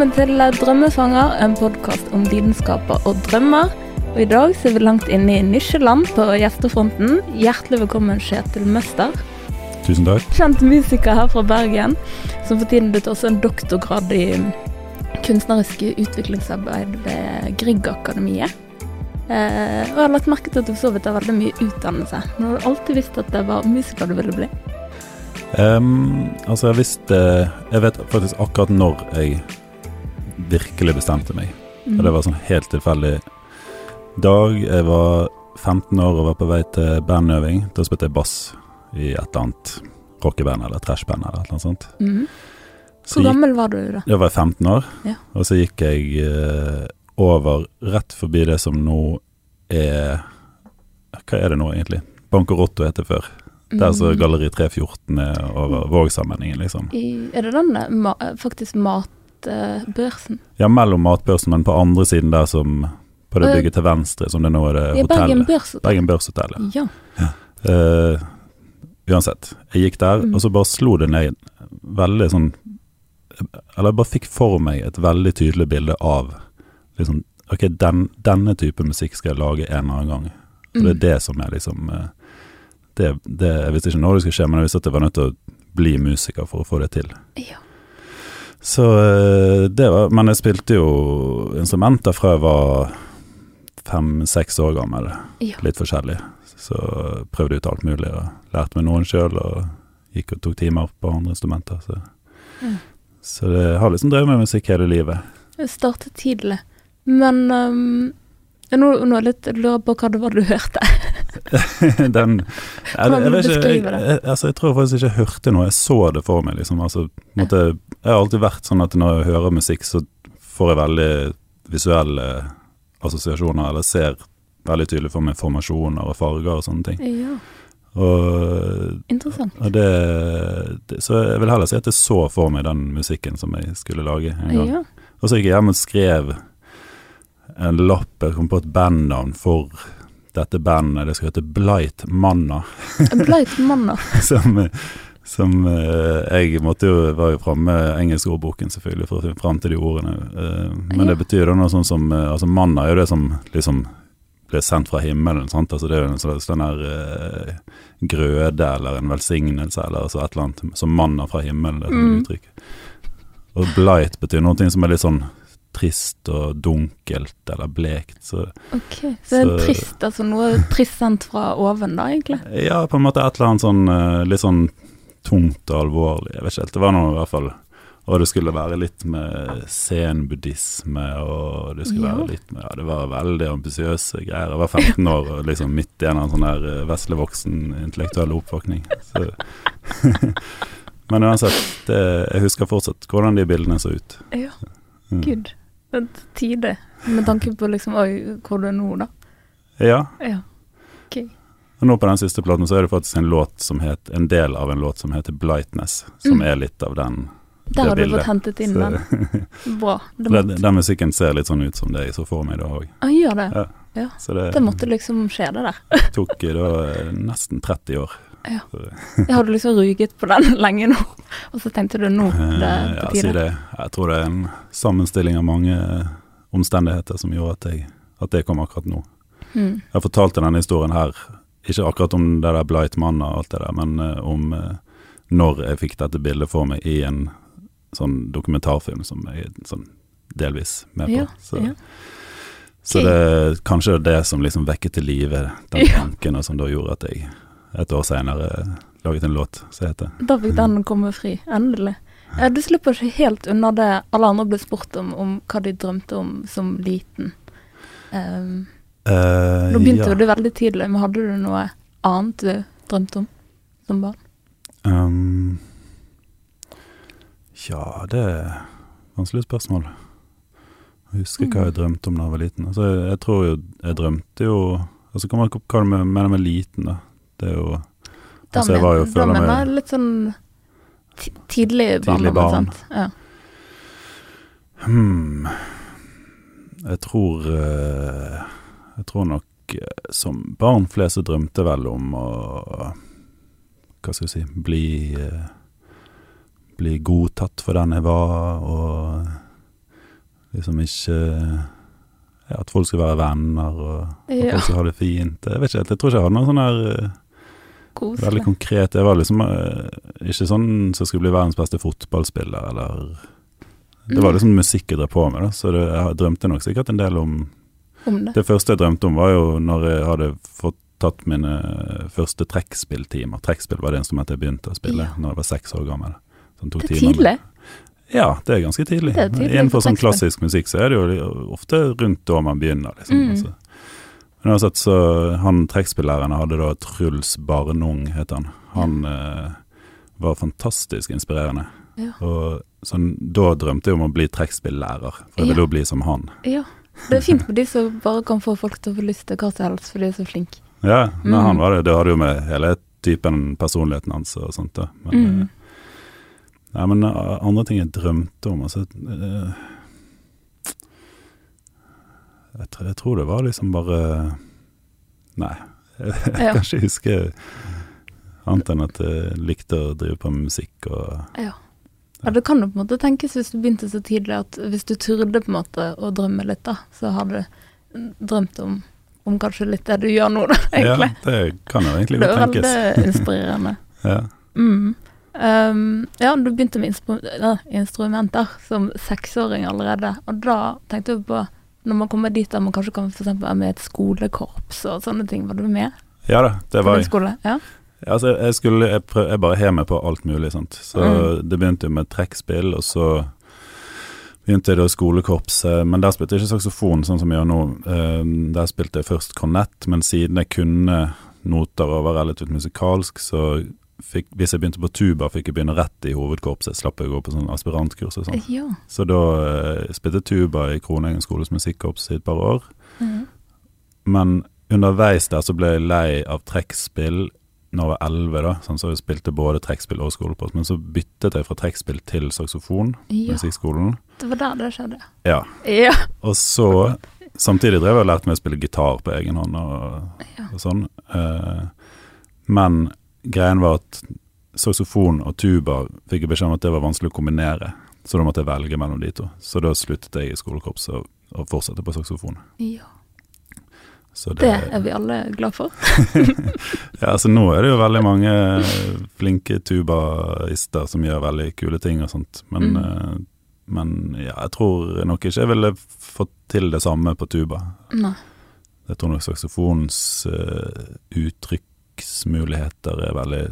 Velkommen til Drømmefanger, en podkast om lidenskaper og drømmer. Og I dag så er vi langt inne i nisjeland på gjestefronten. Hjertelig velkommen, Kjetil Møster. Tusen takk. Kjent musiker her fra Bergen, som for tiden blitt også en doktorgrad i kunstnerisk utviklingsarbeid ved Griegakademiet. Eh, og jeg har lagt merke til at du så vidt har veldig mye utdannelse. Men har du alltid visst at det var musiker du ville bli? Um, altså, jeg visste Jeg vet faktisk akkurat når jeg virkelig bestemte meg. Og det var sånn helt tilfeldig dag. Jeg var 15 år og var på vei til bandøving. Da spilte jeg bass i et eller annet rockeband eller trashband eller annet sånt. Mm. Hvor gammel var du da? Da var jeg 15 år, Ja. og så gikk jeg uh, over rett forbi det som nå er Hva er det nå egentlig? Bankerotto het det før. Der så Mhm. Galleri 314 er over Vågsammenhengen, liksom. I, er det den eh, ma faktisk matbørsen? Ja, mellom matbørsen, men på andre siden der som På det bygget til venstre, som det nå er det hotellet. Bergen hotellet. Børs? Bergen Børshotell. Ja. Uh, uansett, jeg gikk der, Mm. og så bare slo det ned veldig sånn Eller jeg bare fikk for meg et veldig tydelig bilde av liksom Ok, den, denne type musikk skal jeg lage en eller annen gang. Og det Mm. er det som er liksom eh, det, det, Jeg visste ikke når det skulle skje, men jeg visste at jeg var nødt til å bli musiker for å få det til. Ja. Så eh, det var Men jeg spilte jo instrumenter fra jeg var fem-seks år gammel. Ja. Litt forskjellig. Så prøvde ut alt mulig og lærte meg noen sjøl og gikk og tok timer på andre instrumenter. Så, Mm. så det har liksom drevet med musikk hele livet. Jeg startet tidlig. Men um, nå, nå litt jeg lurer på hva det var du hørte. Den jeg, jeg, jeg, ikke, jeg, altså, jeg tror faktisk ikke jeg hørte noe. Jeg så det for meg, liksom. Altså, måte, jeg har alltid vært sånn at når jeg hører musikk, så får jeg veldig visuelle assosiasjoner, eller ser veldig tydelig for meg formasjoner og farger og sånne ting. Ja, Og, interessant. og det, det Så jeg vil heller si at jeg så for meg den musikken som jeg skulle lage en gang. Ja. Og så gikk jeg hjem og skrev en lapp, jeg kom på et bandnavn for dette bandet. Det skulle hete Blight Manna. Blight Manna. mann, som, som eh, Jeg måtte jo, være jo framme med engelskordboken, selvfølgelig, for å finne fram til de ordene. Eh, men Ja. det betyr da noe sånn som eh, Altså, mannen er jo det som liksom blir sendt fra himmelen. sant? Altså Det er jo en slags den der uh, grøde eller en velsignelse eller altså et eller annet som manna fra himmelen, det er Mm. uttrykk. Og blight betyr noe som er litt sånn trist og dunkelt eller blekt. Så Ok, Så det er Så- trist, altså noe trist sendt fra oven, da, egentlig? Ja, på en måte et eller annet sånn litt sånn tungt og alvorlig. Jeg vet ikke helt. Det var noe i hvert fall Og det skulle være litt med zen-buddhisme, og det skulle Ja. være litt med Ja, det var veldig ambisiøse greier. Jeg var 15 år og liksom midt i en sånn der eh, vesle voksen intellektuell oppvåkning. Så Men uansett, det, jeg husker fortsatt hvordan de bildene så ut. Ja, Mm. gud. Det er tide. Med tanke på liksom Oi, hvor du er nå, da. Ja. Ja. Og nå på den siste platen så er det faktisk en låt som het En del av en låt som heter 'Blightness', som Mm. er litt av den. Der har du fått hentet inn den. Bra. Den, den musikken ser litt sånn ut som det jeg så for meg da òg. ah, gjør det. Så det, Det måtte liksom skje, det der. tok da eh, nesten 30 år. Ja. Jeg hadde liksom ruget på den lenge nå, og så tenkte du nå det er eh, ja, på si tide. det. Jeg tror det er en sammenstilling av mange eh, omstendigheter som gjorde at, jeg, at det kom akkurat nå. Mm. Jeg fortalte denne historien her, ikke akkurat om det der Blight Mann og alt det der, men eh, om eh, når jeg fikk dette bildet for meg i en sånn dokumentarfilm som jeg sånn delvis med på. Ja, så ja. så det er kanskje det som liksom vekket til live den Ja. tanken, og som da gjorde at jeg et år senere laget en låt som heter Da fikk den komme fri. Endelig. Du slipper ikke helt unna det alle andre ble spurt om, om hva de drømte om som liten. Um, Eh, nå begynte ja. du veldig tidlig, men hadde du noe annet du drømte om som barn? Um, ja, det er et vanskelig spørsmål. Jeg husker hva jeg drømte om da jeg var liten. Altså, jeg, jeg tror jo Jeg drømte jo Altså, hva man- hva du mener med liten, da? Det er jo Da Altså, jeg var jo mener- da mener jeg litt sånn tidlig barn. Tidlig barn. Ja. Hmm. Jeg tror eh, Jeg tror nok eh, som barn flest så drømte vel om å Hva skal jeg si Bli eh, Bli godtatt for den jeg var, og liksom ikke ja, At folk skal være venner, og at Ja, folk skal ha det fint. Jeg vet ikke helt, jeg tror ikke jeg hadde noe sånn der Koselig. veldig konkret Jeg var liksom eh, ikke sånn som skulle bli verdens beste fotballspiller, eller Det var Mm. liksom musikk jeg drev på med, da, så det, jeg drømte nok sikkert en del Om det. Det første jeg drømte om, var jo når jeg hadde fått tatt mine første trekkspilltimer. Trekkspill var det instrumentet jeg begynte å spille Ja. når jeg var seks år gammel. Sånn det er tidlig. Ja, det er ganske tidlig. Er tidlig Innenfor sånn klassisk musikk så er det jo ofte rundt da man begynner, liksom. Mm. Altså. Men uansett, så han trekkspillæreren hadde da Truls Barnung, het han. Han eh, var fantastisk inspirerende. Ja. Og sånn, da drømte jeg om å bli trekkspillærer, for jeg ville Ja. jo bli som han. Ja. Det er fint med de som bare kan få folk til å få lyst til hva som helst, for de er så flinke. Ja, men Mm. han var det. Det hadde jo med hele typen personligheten hans og sånt da. Men, Mm. eh, nei, men eh, andre ting jeg drømte om altså, eh, jeg, tror, jeg tror det var liksom bare Nei, jeg, Ja. kan ikke huske annet enn at jeg likte å drive på med musikk og Ja. Ja, det kan jo på en måte tenkes hvis du begynte så tidlig at hvis du turde på en måte å drømme litt, da, så har du drømt om, om kanskje litt det du gjør nå, da, egentlig. Ja, det kan jo egentlig det godt er tenkes. veldig inspirerende. Ja. Mm. Um, ja, du begynte med instrumenter som seksåring allerede, og da tenkte du på når man kommer dit at man kanskje kan for være med i et skolekorps og sånne ting, var du med? ja da, det var jeg. Ja. Altså, jeg skulle Jeg, prøv, jeg bare har meg på alt mulig, sant. Så Mm. det begynte jo med trekkspill, og så begynte jeg da skolekorpset, men der spilte jeg ikke saksofon, sånn som jeg gjør nå. Eh, der spilte jeg først kornett, men siden jeg kunne noter og var relativt musikalsk, så fikk, hvis jeg begynte på tuba, fikk jeg begynne rett i hovedkorpset. Slapp jeg å gå på sånn aspirantkurs og sånn. ja. Så da eh, spilte jeg tuba i Kronengen skoles musikkorps i et par år. Mm. Men underveis der så ble jeg lei av trekkspill når jeg var 11, da. Sånn, så jeg spilte både trekkspill og skolepost. Men så byttet jeg fra trekkspill til saksofon ja. musikkskolen. Det var der det skjedde. Ja. Ja. Og så Samtidig drev jeg og lærte meg å spille gitar på egen hånd og, Ja. og sånn. Eh, men greien var at saksofon og tuba fikk jeg beskjed om at det var vanskelig å kombinere. Så da måtte jeg velge mellom de to. Så da sluttet jeg i skolekorpset og, og fortsatte på saksofon. ja. Så Det er vi alle glad for. Ja, altså nå er det jo veldig mange flinke tubaister som gjør veldig kule ting og sånt, men, Mm. eh, men ja, jeg tror nok ikke jeg ville fått til det samme på tuba. Nei. Jeg tror nok saksofonens uh, uttrykksmuligheter er veldig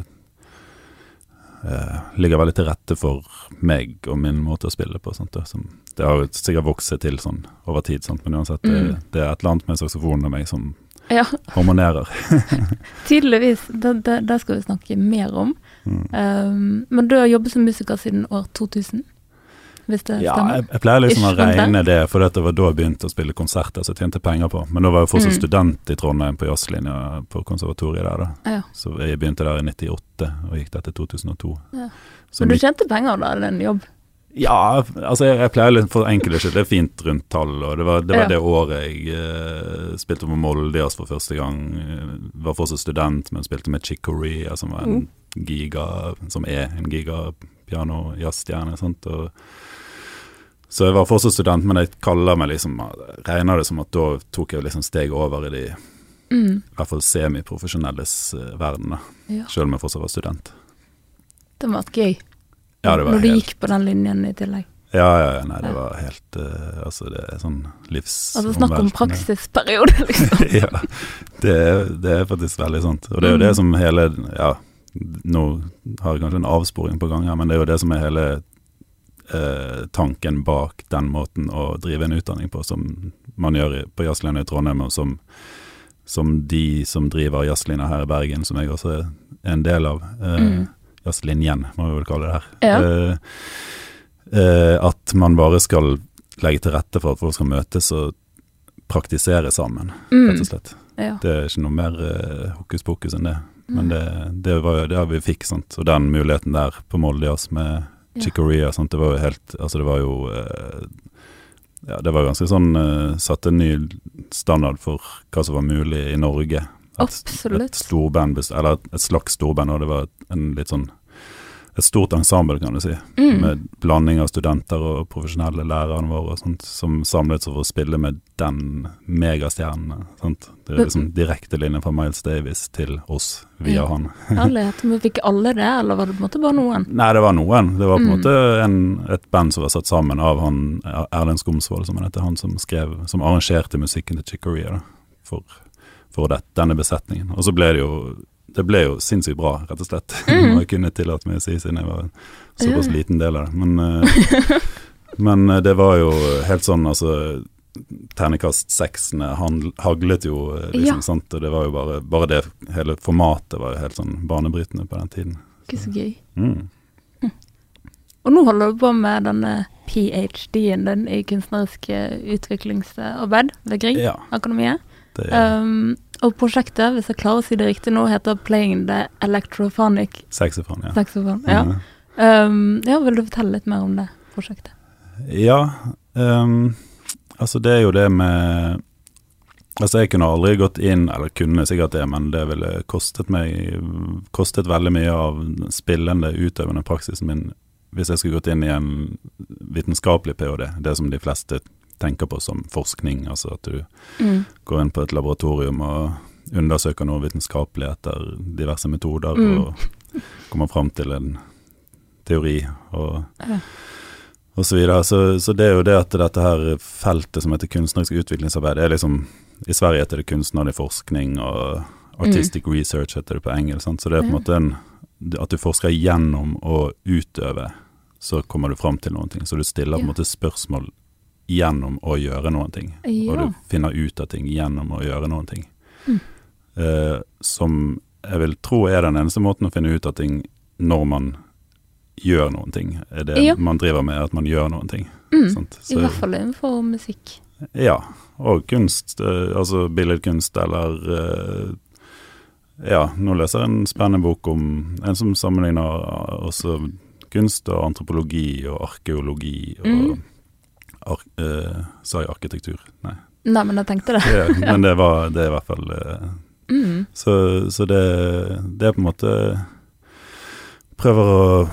uh, Ligger veldig til rette for meg og min måte å spille på. sånt, Som, det har jo sikkert vokst seg til sånn over tid, sant? men uansett, det, Mm. det er et eller annet med saksofonen og meg som Ja, harmonerer. tydeligvis. Det, det, det skal vi snakke mer om. Mm. Um, men du har jobbet som musiker siden år 2000, hvis det Ja, stemmer? jeg, jeg pleier liksom å Ikke rundt regne det, for det var da jeg begynte å spille konserter som jeg tjente penger på. Men da var jeg fortsatt Mm. student i Trondheim på jazzlinja på konservatoriet der, da. Ja. Så jeg begynte der i 98 og gikk der til 2002. Ja. Så Men du tjente penger da, eller en jobb? Ja, altså jeg, jeg pleier litt for enkelt ikke. Det er fint rundt tall, og det var det, var Ja. det året jeg uh, spilte med Molde for første gang. Eh, Var fortsatt student, men spilte med Chick Corea, som var en giga Som er en giga piano-jazzstjerne. så jeg var fortsatt student, men jeg kaller meg liksom regner det som at da tok jeg liksom steg over i de i Mm. hvert fall semiprofesjonelles eh, verden, da. Ja. Selv om jeg fortsatt var student. Det var gøy. Ja, det var Når du helt- gikk på den linjen i tillegg. Ja, ja, ja, nei, det var helt uh, Altså, det er sånn livs... Altså snakk om praksisperiode, liksom. ja, det er, det er faktisk veldig sant. Og det er jo det Mm. som hele Ja, nå har jeg kanskje en avsporing på gang her, men det er jo det som er hele uh, tanken bak den måten å drive en utdanning på, som man gjør på jazzlinja i Trondheim, og som, som de som driver jazzlinja her i Bergen, som jeg også er en del av. Uh, Mm. Jazzlinjen, må vi vel kalle det her. Ja. Uh, uh, at man bare skal legge til rette for at folk skal møtes og praktisere sammen, rett Mm. og slett. Ja. Det er ikke noe mer uh, hokus pokus enn det. Men Mm. det, det var jo det vi fikk, sant. Og den muligheten der på Molde Jazz med Chicoria, sant. Det var jo helt Altså, det var jo Ja, det var ganske sånn uh, Satte en ny standard for hva som var mulig i Norge. Et, Absolutt. et storband, eller et slags storband, og det var en litt sånn et stort ensemble, kan du si. Mm. Med blanding av studenter og profesjonelle lærerne våre og sånt, som samlet seg for å spille med den megastjernen. Sant? Det er liksom direkte linje fra Miles Davis til oss via Ja. han. Herlighet. Men fikk alle det, eller var det på en måte bare noen? Nei, det var noen. Det var på Mm. måte en, et band som var satt sammen av han Erlend Skomsvold, som han heter, han som skrev, som arrangerte musikken til Chick Corea for, for det, denne besetningen. Og så ble det jo det ble jo sinnssykt bra, rett og slett. Mm. Jeg kunne tillate meg å si, siden jeg var en såpass liten del av det. Men, eh, men eh, det var jo helt sånn, altså Ternekast seksene haglet jo, eh, liksom, Ja. sant. Og det var jo bare Bare det hele formatet var jo helt sånn banebrytende på den tiden. Ikke så gøy. Mm. Og nå holder du på med denne ph.d.-en din i kunstnerisk utviklingsarbeid ved Grieg Ja, Akademiet. det Um, og prosjektet, hvis jeg klarer å si det riktig nå, heter 'Playing the Electrophonic saxofon, ja. Saxofon, Ja. Mhm. Um, ja, vil du fortelle litt mer om det prosjektet? Ja, um, altså det er jo det med Altså jeg kunne aldri gått inn, eller kunne sikkert det, men det ville kostet meg Kostet veldig mye av spillende, utøvende praksisen min hvis jeg skulle gått inn i en vitenskapelig ph.d., det som de fleste tenker på som forskning, altså at du Mm. går inn på et laboratorium og undersøker noe vitenskapelig etter diverse metoder, Mm. og kommer fram til en teori og, og så videre. Så, så det er jo det at dette her feltet som heter kunstnerisk utviklingsarbeid, er liksom I Sverige heter det kunstnerlig forskning, og artistic research heter det på engelsk. Sant? Så det er på en måte en At du forsker gjennom å utøve, så kommer du fram til noen ting. Så du stiller på en måte spørsmål gjennom å gjøre noen ting. Og du finner ut av ting gjennom å gjøre noen ting. Mm. Eh, som jeg vil tro er den eneste måten å finne ut av ting når man gjør noen ting. Er det Ja. man driver med, at man gjør noen ting. Mm. Sant? I hvert fall innenfor musikk. ja, og kunst, eh, altså billedkunst eller eh, Ja, nå leser jeg en spennende bok om en som sammenligner også kunst og antropologi og arkeologi og Mm. Ar eh, Sa jeg arkitektur? Nei. Nei, men jeg tenkte det. Det, men det, var, det er i hvert fall eh, Mm. Så, så det, det er på en måte Prøver å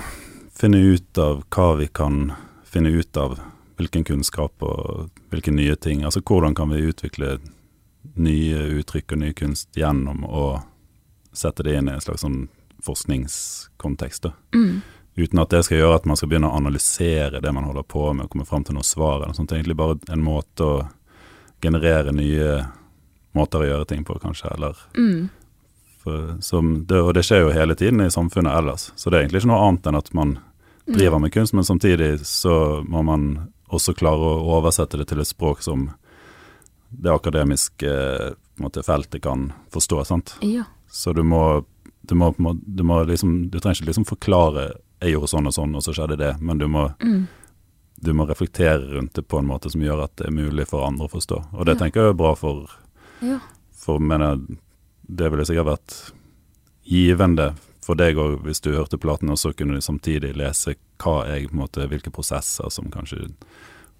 finne ut av hva vi kan finne ut av. Hvilken kunnskap og hvilke nye ting. Altså hvordan kan vi utvikle nye uttrykk og ny kunst gjennom å sette det inn i en slags sånn forskningskontekst. da. Mm. Uten at det skal gjøre at man skal begynne å analysere det man holder på med og komme fram til noe svar. eller sånt. Egentlig bare en måte å generere nye måter å gjøre ting på, kanskje. Eller Mm. for, som det, og det skjer jo hele tiden i samfunnet ellers. Så det er egentlig ikke noe annet enn at man driver med kunst, men samtidig så må man også klare å oversette det til et språk som det akademiske måte, feltet kan forstå. sant? Ja. Så du må, du må, du må liksom Du trenger ikke liksom forklare 'jeg gjorde sånn og sånn, og så skjedde det', men du må, Mm. du må reflektere rundt det på en måte som gjør at det er mulig for andre å forstå. Og det Ja. tenker jeg er bra for ja. for mener, det ville sikkert vært givende for deg òg, hvis du hørte platen, og så kunne du samtidig lese hva jeg, på en måte, hvilke prosesser som kanskje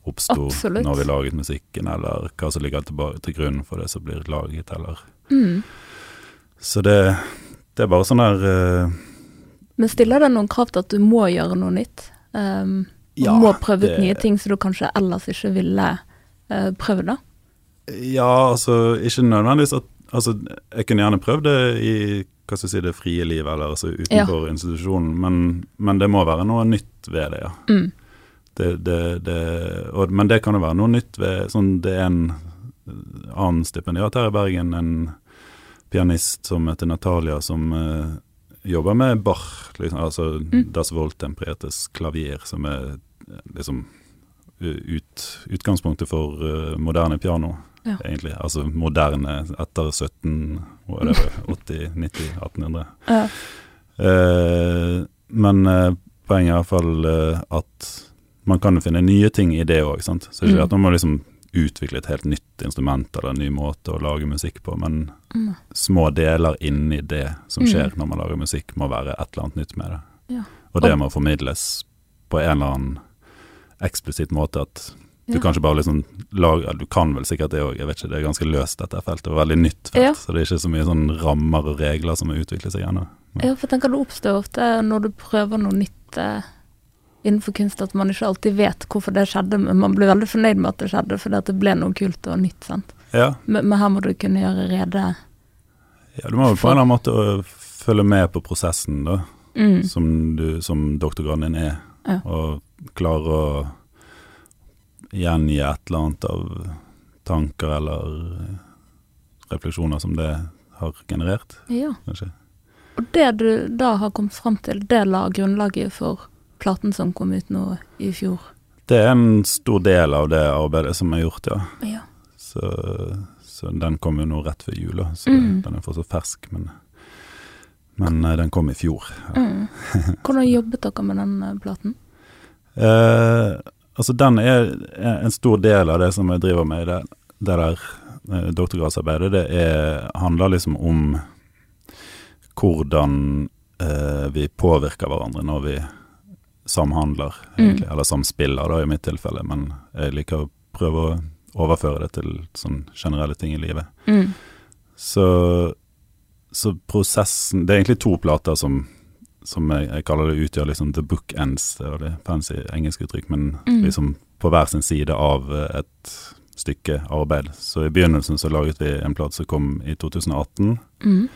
oppsto når vi laget musikken, eller hva som ligger tilbake til grunn for det som blir laget, eller Mm. Så det, det er bare sånn der eh, Men stiller det noen krav til at du må gjøre noe nytt? Um, og du må prøve ut det- nye ting som du kanskje ellers ikke ville uh, prøvd, da? Ja, altså ikke nødvendigvis at Altså, jeg kunne gjerne prøvd det i hva skal jeg si, det frie livet, eller altså utenfor institusjonen, men, men det må være noe nytt ved det, ja. Mm. Det, det, det, og, men det kan jo være noe nytt ved sånn, Det er en annen stipendiat her i Bergen, en pianist som heter Natalia, som eh, jobber med Bach, liksom, altså Mm. Das Voltempretes klavier, som er eh, liksom ut, utgangspunktet for uh, moderne piano, Ja. egentlig. Altså moderne etter 17, whatever, 80, 90, 1800. Ja. Uh, men uh, poenget er i hvert fall eh, at man kan finne nye ting i det òg. Så ikke Mm. at man må liksom utvikle et helt nytt instrument eller en ny måte å lage musikk på, men Mm. små deler inni det som Mm. skjer når man lager musikk, må være et eller annet nytt med det. Ja. Og det må formidles på en eller annen eksplisitt måte at Du Ja. kan ikke bare liksom lage Du kan vel sikkert det òg, jeg vet ikke. Det er ganske løst, dette feltet. Og veldig nytt felt. Ja. Så det er ikke så mye sånn rammer og regler som har utviklet seg ennå. Ja, for jeg tenker det oppstår ofte når du prøver noe nytt eh, innenfor kunst, at man ikke alltid vet hvorfor det skjedde, men man blir veldig fornøyd med at det skjedde, fordi at det ble noe kult og nytt, sant. Ja. Men, men her må du kunne gjøre rede ja, du må jo på en eller annen måte følge med på prosessen, da. mm. som, du, som doktorgraden din er, Ja. og klare å gjengi et eller annet av tanker eller refleksjoner som det har generert, Ja. kanskje. Og det du da har kommet fram til, det la grunnlaget for platen som kom ut nå i fjor. Det er en stor del av det arbeidet som er gjort, ja. Ja. Så, så den kom jo nå rett før jul, så Mm. den er fortsatt fersk, men, men eh, den kom i fjor. Ja. Mm. Hvordan jobbet dere med den eh, platen? Eh, altså den er en stor del av det som jeg driver med i det, det der eh, doktorgradsarbeidet. Det er, handler liksom om hvordan eh, vi påvirker hverandre når vi samhandler, egentlig. Eller samspiller, da, i mitt tilfelle. Men jeg liker å prøve å overføre det til sånn generelle ting i livet. Mm. Så, så prosessen Det er egentlig to plater som, som jeg, jeg kaller det utgjør liksom the book ends, det er det fancy engelsk uttrykk, men Mm. liksom på hver sin side av eh, et stykke arbeid. Så i begynnelsen så laget vi en plate som kom i 2018, Mm.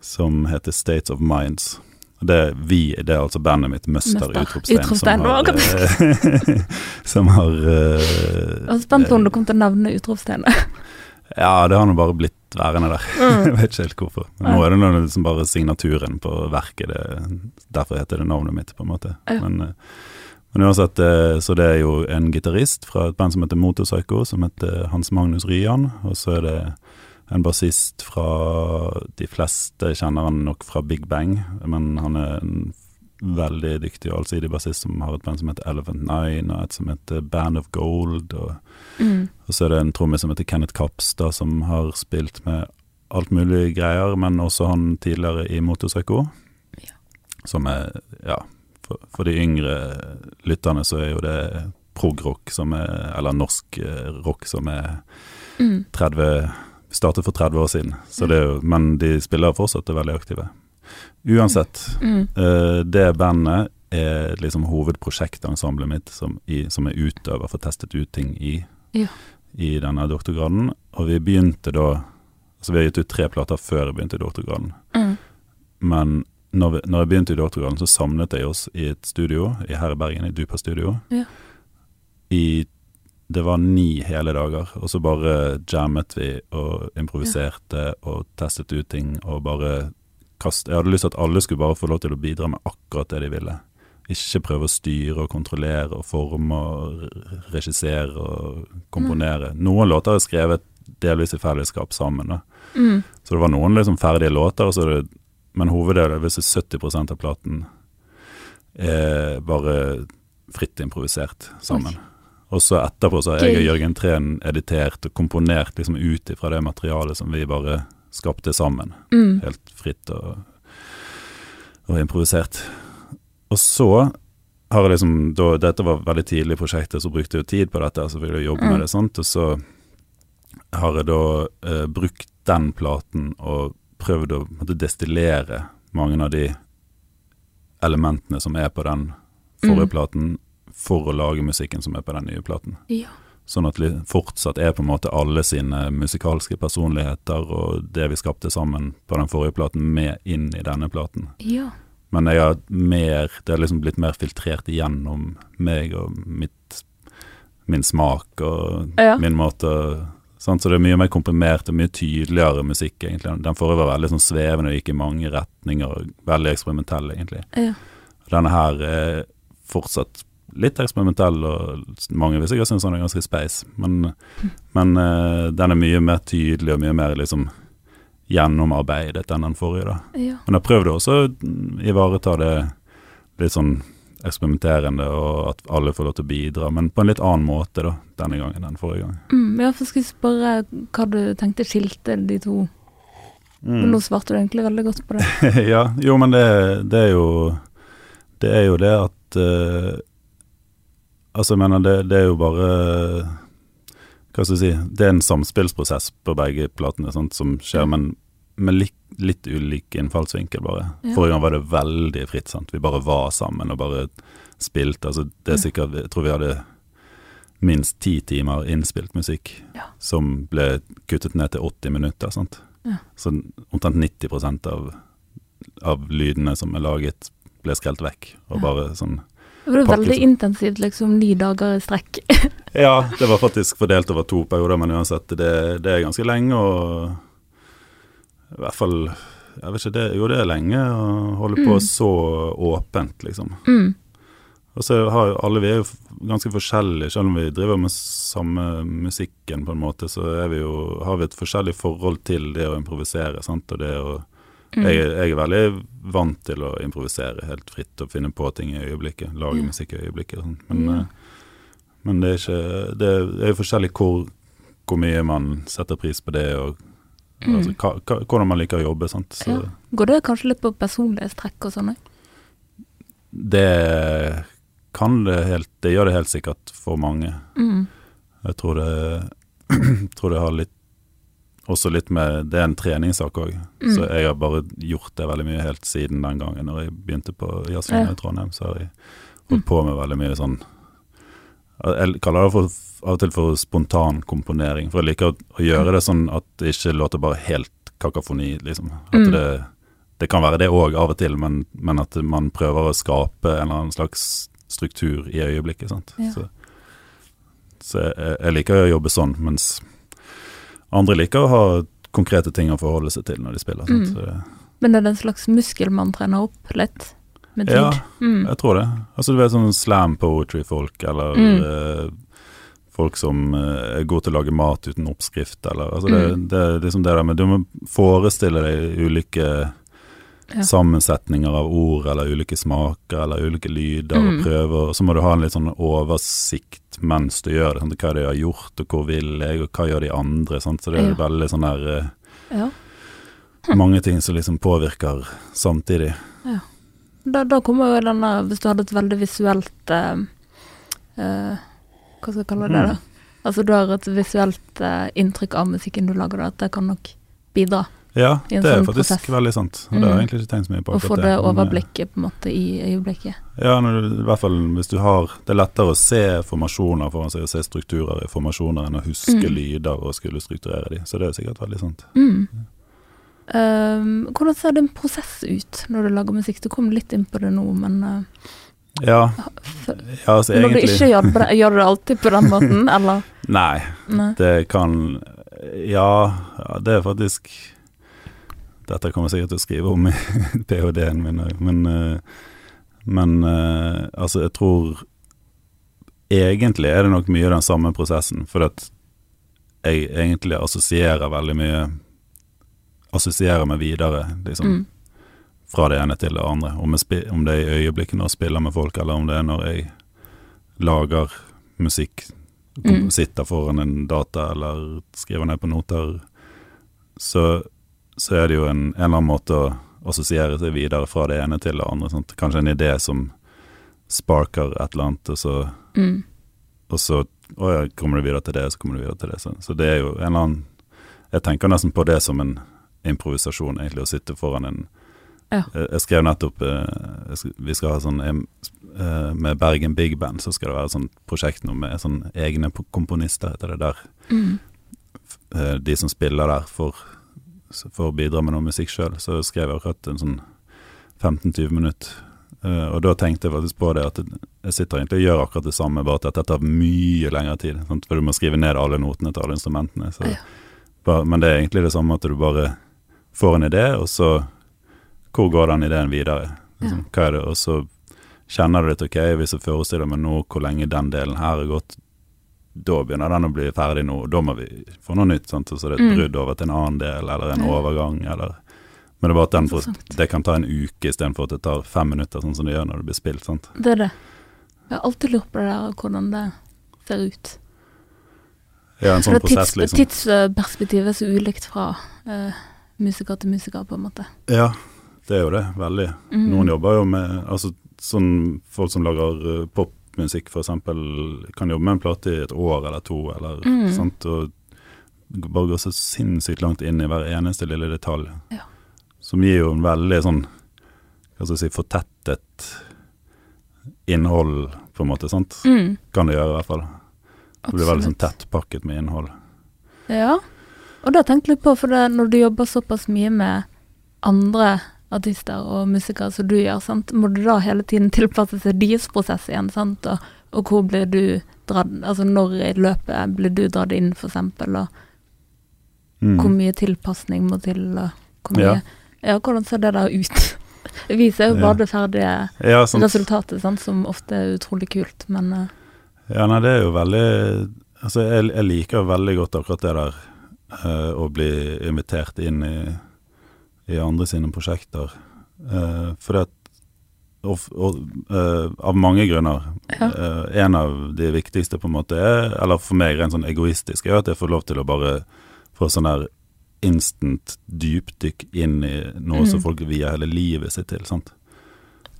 som heter States of Minds. Det, er vi, det er altså bandet mitt, Møster Møster. Utropstegn, Utropstegn, som har, det eh, som har eh, Jeg var spent på om du kom til å nevne utropstegnet. Ja, det har nå bare blitt værende der. Mm. jeg vet ikke helt hvorfor. Men nå er det noe liksom bare signaturen på verket. Det, derfor heter det navnet mitt, på en måte. Ja. Men, eh, men uansett, eh, så det er jo en gitarist fra et band som heter Motorpsycho, som heter Hans Magnus Ryan. Og så er det en bassist fra De fleste kjenner han nok fra Big Bang, men han er en veldig dyktig og allsidig bassist som har et band som heter Elephant Nine, og et som heter Band of Gold. og Mm. og så er det en trommis som heter Kenneth Kapstad, som har spilt med alt mulig greier, men også han tidligere i Motorpsycho. Ja. Som er, ja for, for de yngre lytterne så er jo det prog-rock som er Eller norsk eh, rock som er Mm. 30 Startet for 30 år siden, så det jo, men de spiller fortsatt og er veldig aktive. Uansett, Mm. uh, det bandet er liksom hovedprosjektensemblet mitt som, i, som er utøver for testet ut ting i, Ja. i denne doktorgraden. Og vi begynte da Altså vi har gitt ut tre plater før jeg begynte i doktorgraden. Mm. Men når, vi, når jeg begynte i doktorgraden, så samlet jeg oss i et studio i her i Bergen, i Dupa studio. Ja. I Det var ni hele dager, og så bare jammet vi og improviserte og testet ut ting og bare kast, Jeg hadde lyst til at alle skulle bare få lov til å bidra med akkurat det de ville. Ikke prøve å styre og kontrollere og forme og regissere og komponere. Noen låter er skrevet delvis i fellesskap sammen, da. Mm. Så det var noen liksom ferdige låter, er det, men hoveddelen, hvis det er 70% av platen, er bare fritt improvisert sammen. Og så etterpå så har jeg og Jørgen Treen editert og komponert liksom ut ifra det materialet som vi bare skapte sammen. Mm. Helt fritt og, og improvisert. Og så har jeg liksom da, Dette var veldig tidlig i prosjektet, så brukte jeg jo tid på dette, så ville jeg jobbe Mm. med det. sant, Og så har jeg da eh, brukt den platen og prøvd å måtte, destillere mange av de elementene som er på den forrige Mm. platen, for å lage musikken som er på den nye platen. Ja. Sånn at det fortsatt er på en måte alle sine musikalske personligheter og det vi skapte sammen på den forrige platen, med inn i denne platen. ja. Men jeg har mer, det har liksom blitt mer filtrert igjennom meg og mitt, min smak og Ja. min måte sant? Så det er mye mer komprimert og mye tydeligere musikk, egentlig. Den forrige var veldig sånn svevende og gikk i mange retninger, veldig eksperimentell, egentlig. ja. Denne her er fortsatt litt eksperimentell, og mange vil sikkert synes den er ganske space, men, men uh, den er mye mer tydelig og mye mer liksom gjennomarbeidet enn den forrige, da. ja. Men jeg prøvde også å ivareta det litt sånn eksperimenterende, og at alle får lov til å bidra, men på en litt annen måte da, denne gangen enn forrige gang. Mm, ja, for skal jeg spørre hva du tenkte skilte de to? Men nå svarte du egentlig veldig godt på det. ja, jo, men det, det er jo Det er jo det at eh, Altså, jeg mener, det, det er jo bare Hva skal jeg si Det er en samspillsprosess på begge platene sant, som skjer, men med litt, litt ulik innfallsvinkel, bare. Ja. Forrige gang var det veldig fritt. sant? Vi bare var sammen og bare spilte. Altså, det er sikkert Jeg tror vi hadde minst ti timer innspilt musikk Ja. som ble kuttet ned til 80 minutter. sant? Ja. Så omtrent 90 av, av lydene som er laget, ble skrelt vekk. Og bare sånn Det var Pakke veldig intensivt, liksom ni dager i strekk. Ja, det var faktisk fordelt over to perioder, men uansett, det, det er ganske lenge og I hvert fall Jeg vet ikke, det, jo det er lenge å holde på Mm. så åpent, liksom. Mm. Og så har alle Vi er jo ganske forskjellige, selv om vi driver med samme musikken, på en måte, så vi jo, har vi et forskjellig forhold til det å improvisere. sant, og det å Mm. jeg, jeg er veldig vant til å improvisere helt fritt og finne på ting i øyeblikket. Lage mm. musikk i øyeblikket. Men, Ja. eh, men det er ikke Det er jo forskjellig hvor, hvor mye man setter pris på det, og Mm. altså, hva, hva, hvordan man liker å jobbe. Sant? Så Ja. Går det kanskje litt på personlighetstrekk og sånn òg? det kan det helt Det gjør det helt sikkert for mange. Mm. Jeg tror det, tror det har litt også litt med Det er en treningssak òg. Mm. Så jeg har bare gjort det veldig mye helt siden den gangen når jeg begynte på Jazzlinja Ja. i Trondheim. Så har jeg holdt på med veldig mye sånn Jeg kaller det for, av og til for spontan komponering. For jeg liker å, å gjøre det sånn at det ikke låter bare helt kakafoni, liksom. At Mm. det, det kan være det òg av og til, men, men at man prøver å skape en eller annen slags struktur i øyeblikket. Sant? Ja. Så, så jeg, jeg liker å jobbe sånn, mens andre liker å ha konkrete ting å forholde seg til når de spiller. Mm. Men det, er det en slags muskel man trener opp litt med tid? Ja, Mm. jeg tror det. Altså du vet sånn slam poetry-folk, eller Mm. eh, folk som eh, er gode til å lage mat uten oppskrift, eller altså det, det, det er liksom det der med Du må forestille deg ulike Ja. sammensetninger av ord, eller ulike smaker, eller ulike lyder, Mm. og prøver. og Så må du ha en litt sånn oversikt mens du gjør det. Sant? Hva de har gjort, og hvor vil jeg, og hva gjør de andre? Sant? Så det er Ja. veldig sånn der eh, Ja. Mange ting som liksom påvirker samtidig. Da, da kommer jo denne Hvis du hadde et veldig visuelt eh, eh, Hva skal jeg kalle det, Mm. da? Altså du har et visuelt eh, inntrykk av musikken du lager, da, at det kan nok bidra. Ja, det sånn det er faktisk prosess. veldig sant. Og det har Mm. jeg egentlig ikke tenkt så mye på. Å få det eh, overblikket på en måte i øyeblikket. Ja, du, i hvert fall hvis du har Det er lettere å se formasjoner foran seg, å se strukturer i formasjoner, enn å huske Mm. lyder og skulle strukturere de. Så det er sikkert veldig sant. Mm. Um, hvordan ser din prosess ut når du lager musikk? Du kom litt inn på det nå, men uh, Ja, ja altså når du ikke gjør det, gjør du det alltid på den måten, eller? Nei, Nei. det kan Ja, ja det er faktisk Dette kommer jeg sikkert til å skrive om i ph.d.-en min òg, men, eh, men eh, altså, jeg tror Egentlig er det nok mye den samme prosessen, for at jeg egentlig assosierer veldig mye Assosierer meg videre, liksom, Mm. fra det ene til det andre. Om, om det er i øyeblikket når jeg spiller med folk, eller om det er når jeg lager musikk, Mm. sitter foran en data eller skriver ned på noter, så, så er det jo en, en eller annen måte å assosiere seg videre fra det ene til det andre. Sant? Kanskje en idé som sparker et eller annet, og så, Mm. og så å ja, kommer du videre til det, så kommer du videre til det. Så, så det er jo en eller annen Jeg tenker nesten på det som en improvisasjon, egentlig, å sitte foran en Ja. Jeg jeg skrev nettopp eh, jeg skal- Vi skal ha sånn eh, Med Bergen Big Band så skal det være sånn prosjekt nå med sånn egne komponister, heter det der. Mm. Eh, De som spiller der, får, å bidra med noe musikk sjøl. Så skrev jeg akkurat en sånn 15-20 minutter. Uh, og da tenkte jeg faktisk på det at jeg sitter egentlig og gjør akkurat det samme, bare at dette tar mye lengre tid. Sant? For du må skrive ned alle notene til alle instrumentene. Så, Ja. bare, men det er egentlig det samme at du bare får en idé, og så Hvor går den ideen videre? Liksom, Hva er det? Og så kjenner du litt ok, hvis jeg forestiller meg nå hvor lenge den delen her har gått, da begynner den å bli ferdig nå, og da må vi få noe nytt. Sant? Så det er et Mm. brudd over til en annen del, eller en overgang, eller Men det er bare at den for, det kan ta en uke istedenfor at det tar fem minutter, sånn som det gjør når det blir spilt. Sant? Det er det. Jeg har alltid lurt på det der, hvordan det ser ut. Ja, en sånn prosess, tids, liksom. Tidsperspektivet er så ulikt fra uh, musiker til musiker, på en måte. Ja, det er jo det. Veldig. Mm. Noen jobber jo med Altså sånn folk som lager uh, pop, popmusikk f.eks. kan jobbe med en plate i et år eller to, eller Mm. sant, og bare gå så sinnssykt langt inn i hver eneste lille detalj. Ja. Som gir jo en veldig sånn, hva skal jeg si, fortettet innhold, på en måte, sant. Mm. Kan det gjøre, i hvert fall. Det blir veldig sånn tettpakket med innhold. Ja, og da tenkte jeg på, for det, når du jobber såpass mye med andre artister og musikere som du gjør, sant? må du da hele tiden tilpasse seg deres prosess igjen, sant? Og, og hvor blir du dratt, altså når i løpet blir du dratt inn, eksempel, og Mm. hvor mye tilpasning må til, og hvor mye Ja. Ja, hvordan ser det der ut? Viser jo bare det ferdige Ja, resultatet, sant, som ofte er utrolig kult, men uh. Ja, nei, det er jo veldig Altså, jeg, jeg liker veldig godt akkurat det der uh, å bli invitert inn i, i andre sine prosjekter. Uh, for det og, og, uh, Av mange grunner. Ja. Uh, en av de viktigste på en måte er, eller for meg rent sånn egoistisk, er at jeg får lov til å bare få sånn der instant dypdykk inn i noe mm. som folk vier hele livet sitt til. sant?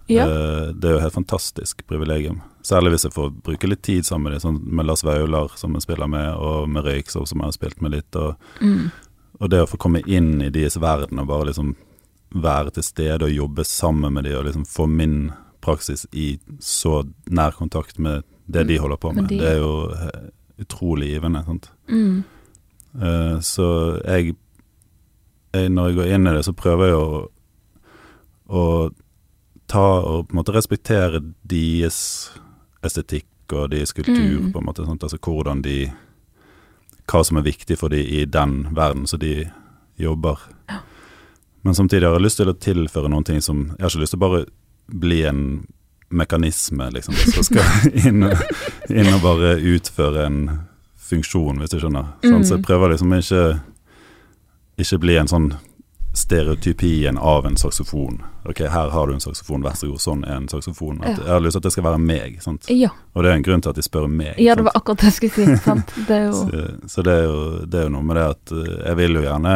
ja. Eh, Det er jo et helt fantastisk privilegium. Særlig hvis jeg får bruke litt tid sammen med dem, sånn med Lars Vaular, som jeg spiller med, og med Røyksopp, som jeg har spilt med litt. Og, Mm. Og det å få komme inn i deres verden og bare liksom være til stede og jobbe sammen med dem, og liksom få min praksis i så nær kontakt med det de holder på Med med, det er jo eh, utrolig givende. sant? Mm. Uh, så jeg, jeg Når jeg går inn i det, så prøver jeg å, å ta og på en måte respektere deres estetikk og deres kultur, Mm. på en måte. Sant? Altså hvordan de Hva som er viktig for de i den verden som de jobber. Ja. Men samtidig har jeg lyst til å tilføre noen ting som Jeg har ikke lyst til å bare bli en mekanisme, liksom, som skal inn, inn og bare utføre en funksjon, hvis du skjønner. Sånn, så Mm. jeg prøver liksom ikke Ikke bli en sånn stereotypien av en saksofon. Ok, her har du en saksofon, vær så god, sånn er en saksofon. At Ja. Jeg har lyst til at det skal være meg, sant. ja. Og det er en grunn til at de spør meg. Ja, det var akkurat det jeg skulle si. sant? Det er jo Så, så det, er jo, det er jo noe med det at eh, jeg vil jo gjerne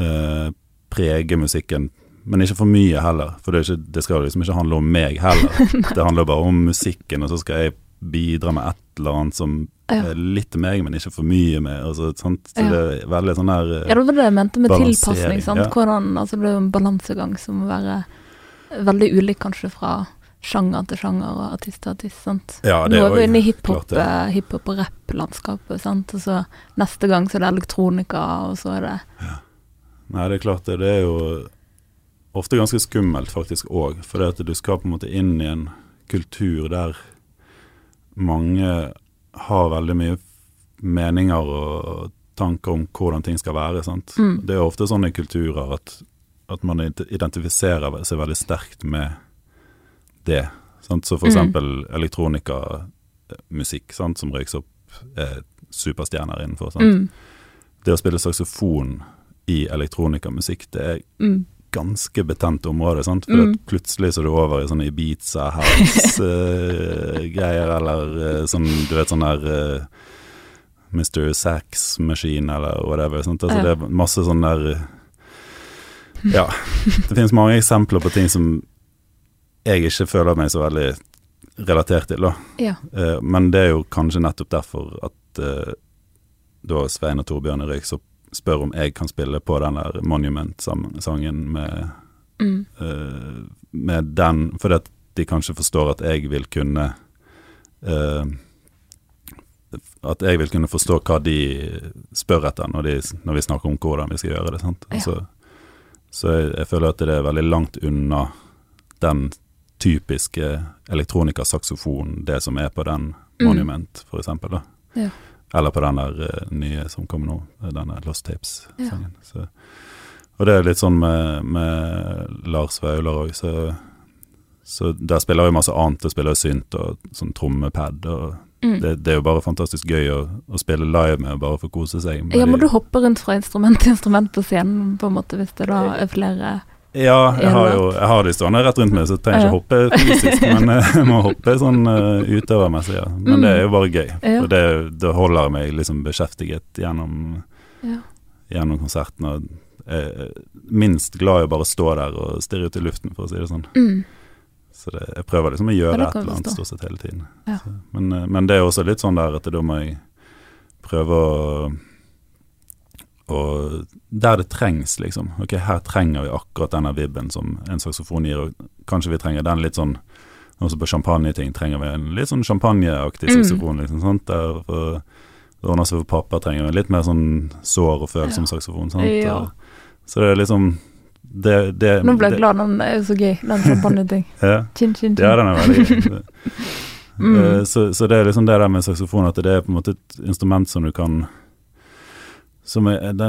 eh, prege musikken, men ikke for mye heller. For det, ikke, det skal liksom ikke handle om meg heller. det handler bare om musikken, og så skal jeg bidra med et eller annet som Ja. er litt meg, men ikke for mye meg. Altså, sant? Så Ja. det er veldig sånn der eh, Ja, det var det jeg mente med tilpasning. sant? ja. Hvordan, altså det er jo en balansegang som må være veldig ulik kanskje fra sjanger til sjanger og artist til artist. sant? Ja, det Nå er vi inne i hiphop, ja. eh, hiphop og rapp-landskapet, sant? og så neste gang så er det elektronika, og så er det Nei, det er klart det. Det er jo ofte ganske skummelt faktisk òg, for det at du skal på en måte inn i en kultur der mange har veldig mye meninger og tanker om hvordan ting skal være. Mm. Det er ofte ofte sånne kulturer at, at man identifiserer seg veldig sterkt med det. Sant? Så for Mm. eksempel elektronikamusikk, som røykes opp er superstjerner innenfor. Mm, Det å spille saksofon i elektronikamusikk, det er mm, ganske betent område, sant? For Mm. plutselig så er du over i sånne Ibiza house-greier, eller uh, sånn, du vet sånn der uh, Mr. Sax Machine, eller whatever. Sant? Altså. Det er masse sånn der eh, Ja. Det finnes mange eksempler på ting som jeg ikke føler meg så veldig relatert til, da. ja. Eh, men det er jo kanskje nettopp derfor at eh, da Svein og Torbjørn Røyk så spør om jeg kan spille på den der Monument-sangen med, Mm, uh, med den, fordi at de kanskje forstår at jeg vil kunne uh, At jeg vil kunne forstå hva de spør etter når, de, når vi snakker om hvordan vi skal gjøre det. Sant? Ja. Så, så jeg, jeg føler at det er veldig langt unna den typiske elektronikasaksofonen, det som er på den Mm. Monument, for eksempel. Da. Ja. Eller på den der uh, nye som kommer nå, denne Lost Tapes-sangen. Ja. Og det er litt sånn med, med Lars Vaular òg, så, så der spiller jeg masse annet. Jeg spiller synt og sånn trommepad, og mm. det, det er jo bare fantastisk gøy å, å spille live med, og bare få kose seg. med Ja, må de- du hoppe rundt fra instrument til instrument på scenen, på en måte, hvis det da er flere Ja, jeg har jo jeg har de stående rett rundt meg, så jeg trenger ikke hoppe fysisk. men eh, jeg må hoppe sånn uh, utøvermessig, ja. Men det er jo bare gøy. Og det, det holder meg liksom beskjeftiget gjennom, Ja. gjennom konserten. Og jeg er minst glad i å bare stå der og stirre ut i luften, for å si det sånn. Mm. Så det, jeg prøver liksom å gjøre et eller annet stort sett hele tiden. Ja. Så, men, eh, men det er også litt sånn der at da må jeg prøve å og der det trengs, liksom. Ok, her trenger vi akkurat denne vibben som en saksofon gir, og kanskje vi trenger den litt sånn Også på champagneting trenger vi en litt sånn champagneaktig Mm. saksofon, liksom. sant? Der for seg for pappa, trenger vi en litt mer sånn sår og følsom Ja. saksofon, sant. Ja. Så det er liksom det, det, Nå ble jeg glad, den er så gøy, den champagneting. Ja. Chin, chin, chin. Ja, den er veldig gøy. Mm. Eh, Så, så det er liksom det der med saksofon, at det er på en måte et instrument som du kan som er, det,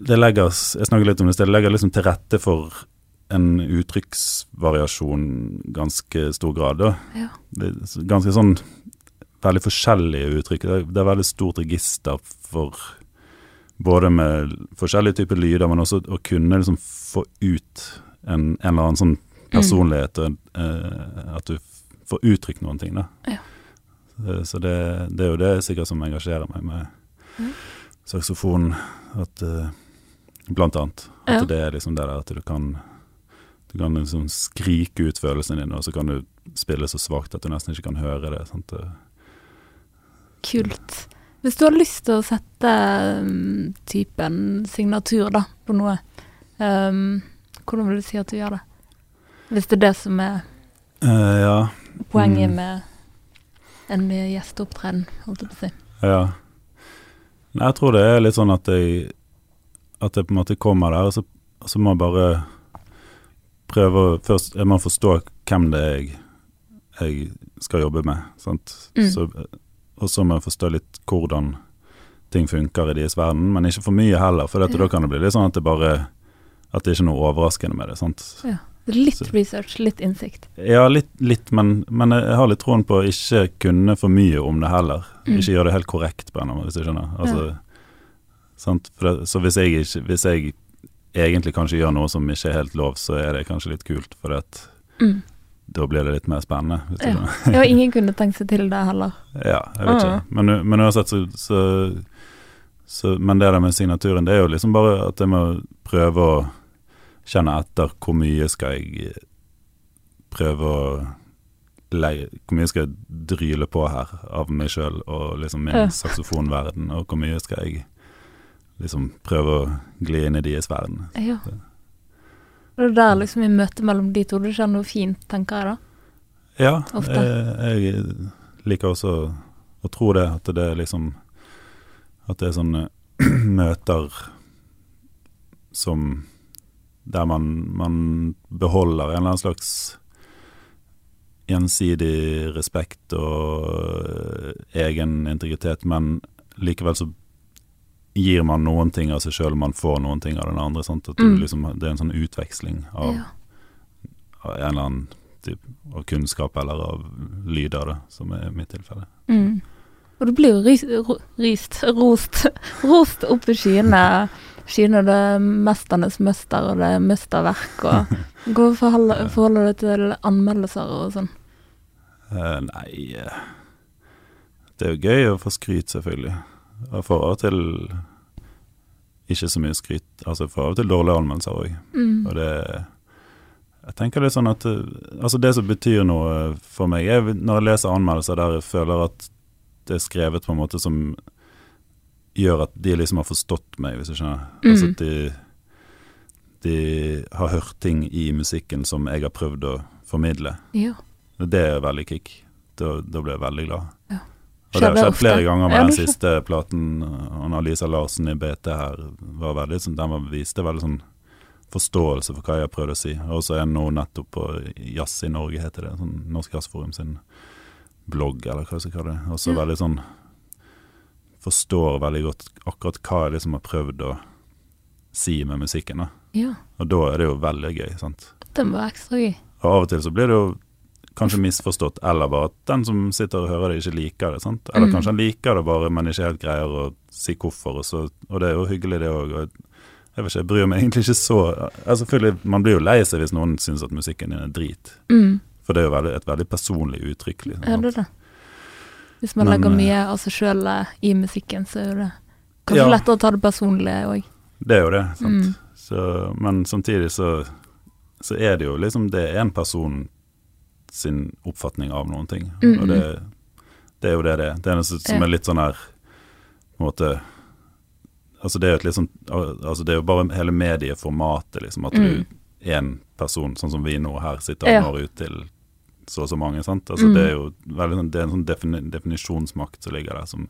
det, legger Jeg snakker litt om det. Det legger liksom til rette for en uttrykksvariasjon ganske stor grad. Da. Ja. Det ganske sånn veldig forskjellige uttrykk. Det er, det er veldig stort register for både med forskjellige typer lyder, men også å kunne liksom få ut en, en eller annen sånn personlighet, og eh, at du får uttrykt noen ting. Da. Ja. Så, så det, det er jo det sikkert som engasjerer meg med Mhm. Saksofon, at eh, blant annet. At Ja. det er liksom det der at du kan du kan liksom skrike ut følelsene dine, og så kan du spille så svakt at du nesten ikke kan høre det. Sant? Kult. Hvis du har lyst til å sette um, typen signatur da, på noe, um, hvordan vil du si at du gjør det? Hvis det er det som er uh, ja. poenget Mm. med en gjesteopptreden, holdt jeg på å si. Ja. Nei, jeg tror det er litt sånn at jeg At jeg på en måte kommer der, og så, og så må jeg bare prøve å Først jeg må forstå hvem det er jeg, jeg skal jobbe med. Sant? Mm. Så, og så må jeg forstå litt hvordan ting funker i deres verden, men ikke for mye heller. For dette, Ja. da kan det bli litt sånn at det bare At det ikke er noe overraskende med det. sant? Litt Så- research, litt innsikt. Ja, litt, litt men, men jeg har litt troen på å ikke kunne for mye om det heller. Mm. Ikke gjøre det helt korrekt, på en måte, hvis du skjønner. Altså, sant? For det, så hvis jeg, ikke, hvis jeg egentlig kanskje gjør noe som ikke er helt lov, så er det kanskje litt kult, for at, Mm. da blir det litt mer spennende. Hvis Ja. Du Ja, ingen kunne tenkt seg til det heller. Ja, jeg vet ikke. Men, men uansett så, så, så Men det der med signaturen, det er jo liksom bare at jeg må prøve å kjenne etter hvor mye skal jeg prøve å legge Hvor mye skal jeg dryle på her av meg sjøl og liksom min Ja. saksofonverden, og hvor mye skal jeg liksom prøve å gli inn i deres verden. Ja. Det er der liksom i møtet mellom de to det skjer noe fint, tenker jeg da. Ja, Ofte. jeg, jeg liker også å tro det, at det er liksom At det er sånne møter som Der man, man beholder en eller annen slags gjensidig respekt og øh, egen integritet, men likevel så gir man noen ting av seg sjøl, man får noen ting av den andre. Sant? At Mm. liksom, det er en sånn utveksling av Ja. av en eller annen type av kunnskap eller av lyder, da, som er mitt tilfelle. Mm. Og du blir jo ryst, rost, rost opp i skyene. Skyene det er mesternes mester, og det er mesterverk, og Hvordan forholder, forholder du deg til anmeldelser og sånn? Uh, nei eh, Det er jo gøy å få skryt, selvfølgelig. Og får av og til ikke så mye skryt. Altså får av og til dårlige anmeldelser òg. Mm. Og det Jeg tenker litt sånn at eh, Altså det som betyr noe for meg, er når jeg leser anmeldelser der jeg føler at det er skrevet på en måte som gjør at de liksom har forstått meg, hvis du skjønner. Mm. Altså at de, de har hørt ting i musikken som jeg har prøvd å formidle. Ja. Det er veldig kick. Da, da blir jeg veldig glad. Ja. Og det har skjedd ofte? flere ganger med Ja, den siste platen. Anna-Lisa Larsen i BT her var veldig sånn, den var, viste veldig sånn forståelse for hva jeg har prøvd å si. Og så er jeg nå nettopp på Jazz i Norge, heter det. Sånn Norsk Jazzforum sin blogg, eller hva jeg skal kalle det. Også Ja. veldig sånn Forstår veldig godt akkurat hva jeg liksom har prøvd å si med musikken. da. ja. Og da er det jo veldig gøy, sant. Den var ekstra gøy. Og av og til så blir det jo kanskje misforstått, eller bare at den som sitter og hører det, ikke liker det. sant? Eller Mm. kanskje han liker det bare, men ikke helt greier å si hvorfor. Og, så, og det er jo hyggelig, det òg. Jeg vet ikke, jeg bryr meg egentlig ikke så altså selvfølgelig, Man blir jo lei seg hvis noen syns at musikken din er drit. Mm. For det er jo veldig, et veldig personlig uttrykk. Liksom, Ja, det er det. Hvis man Men, legger eh, mye av seg sjøl i musikken, så er det kanskje Ja. lettere å ta det personlige òg. Det er jo det. sant? Mm. Så, men samtidig så, så er det jo liksom Det er en person sin oppfatning av noen ting. Mm, Og det, det er jo det det er. Det er som er litt sånn her på en måte Altså det er jo et sånn Altså det er jo bare hele medieformatet, liksom. At du én person, sånn som vi nå her sitter og når ut til så og så mange. sant? Altså Mm. Det er jo veldig sånn, det er en sånn defini definisjonsmakt som ligger der. Som,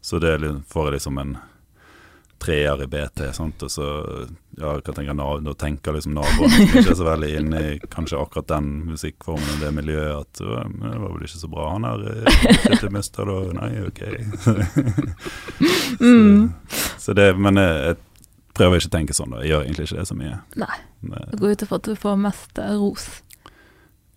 så det får jeg liksom en treer i BT, sant? og så ja, hva tenker nav Nå tenker liksom naboen ikke så veldig inn i kanskje akkurat den musikkformen og det miljøet, at «Å, men det var vel ikke så bra han her eh, til Mester da, nei, ok. så, Så det, men jeg, jeg prøver ikke å tenke sånn, da. Jeg gjør egentlig ikke det så mye. Nei. Det går ut ifra at du får mest ros.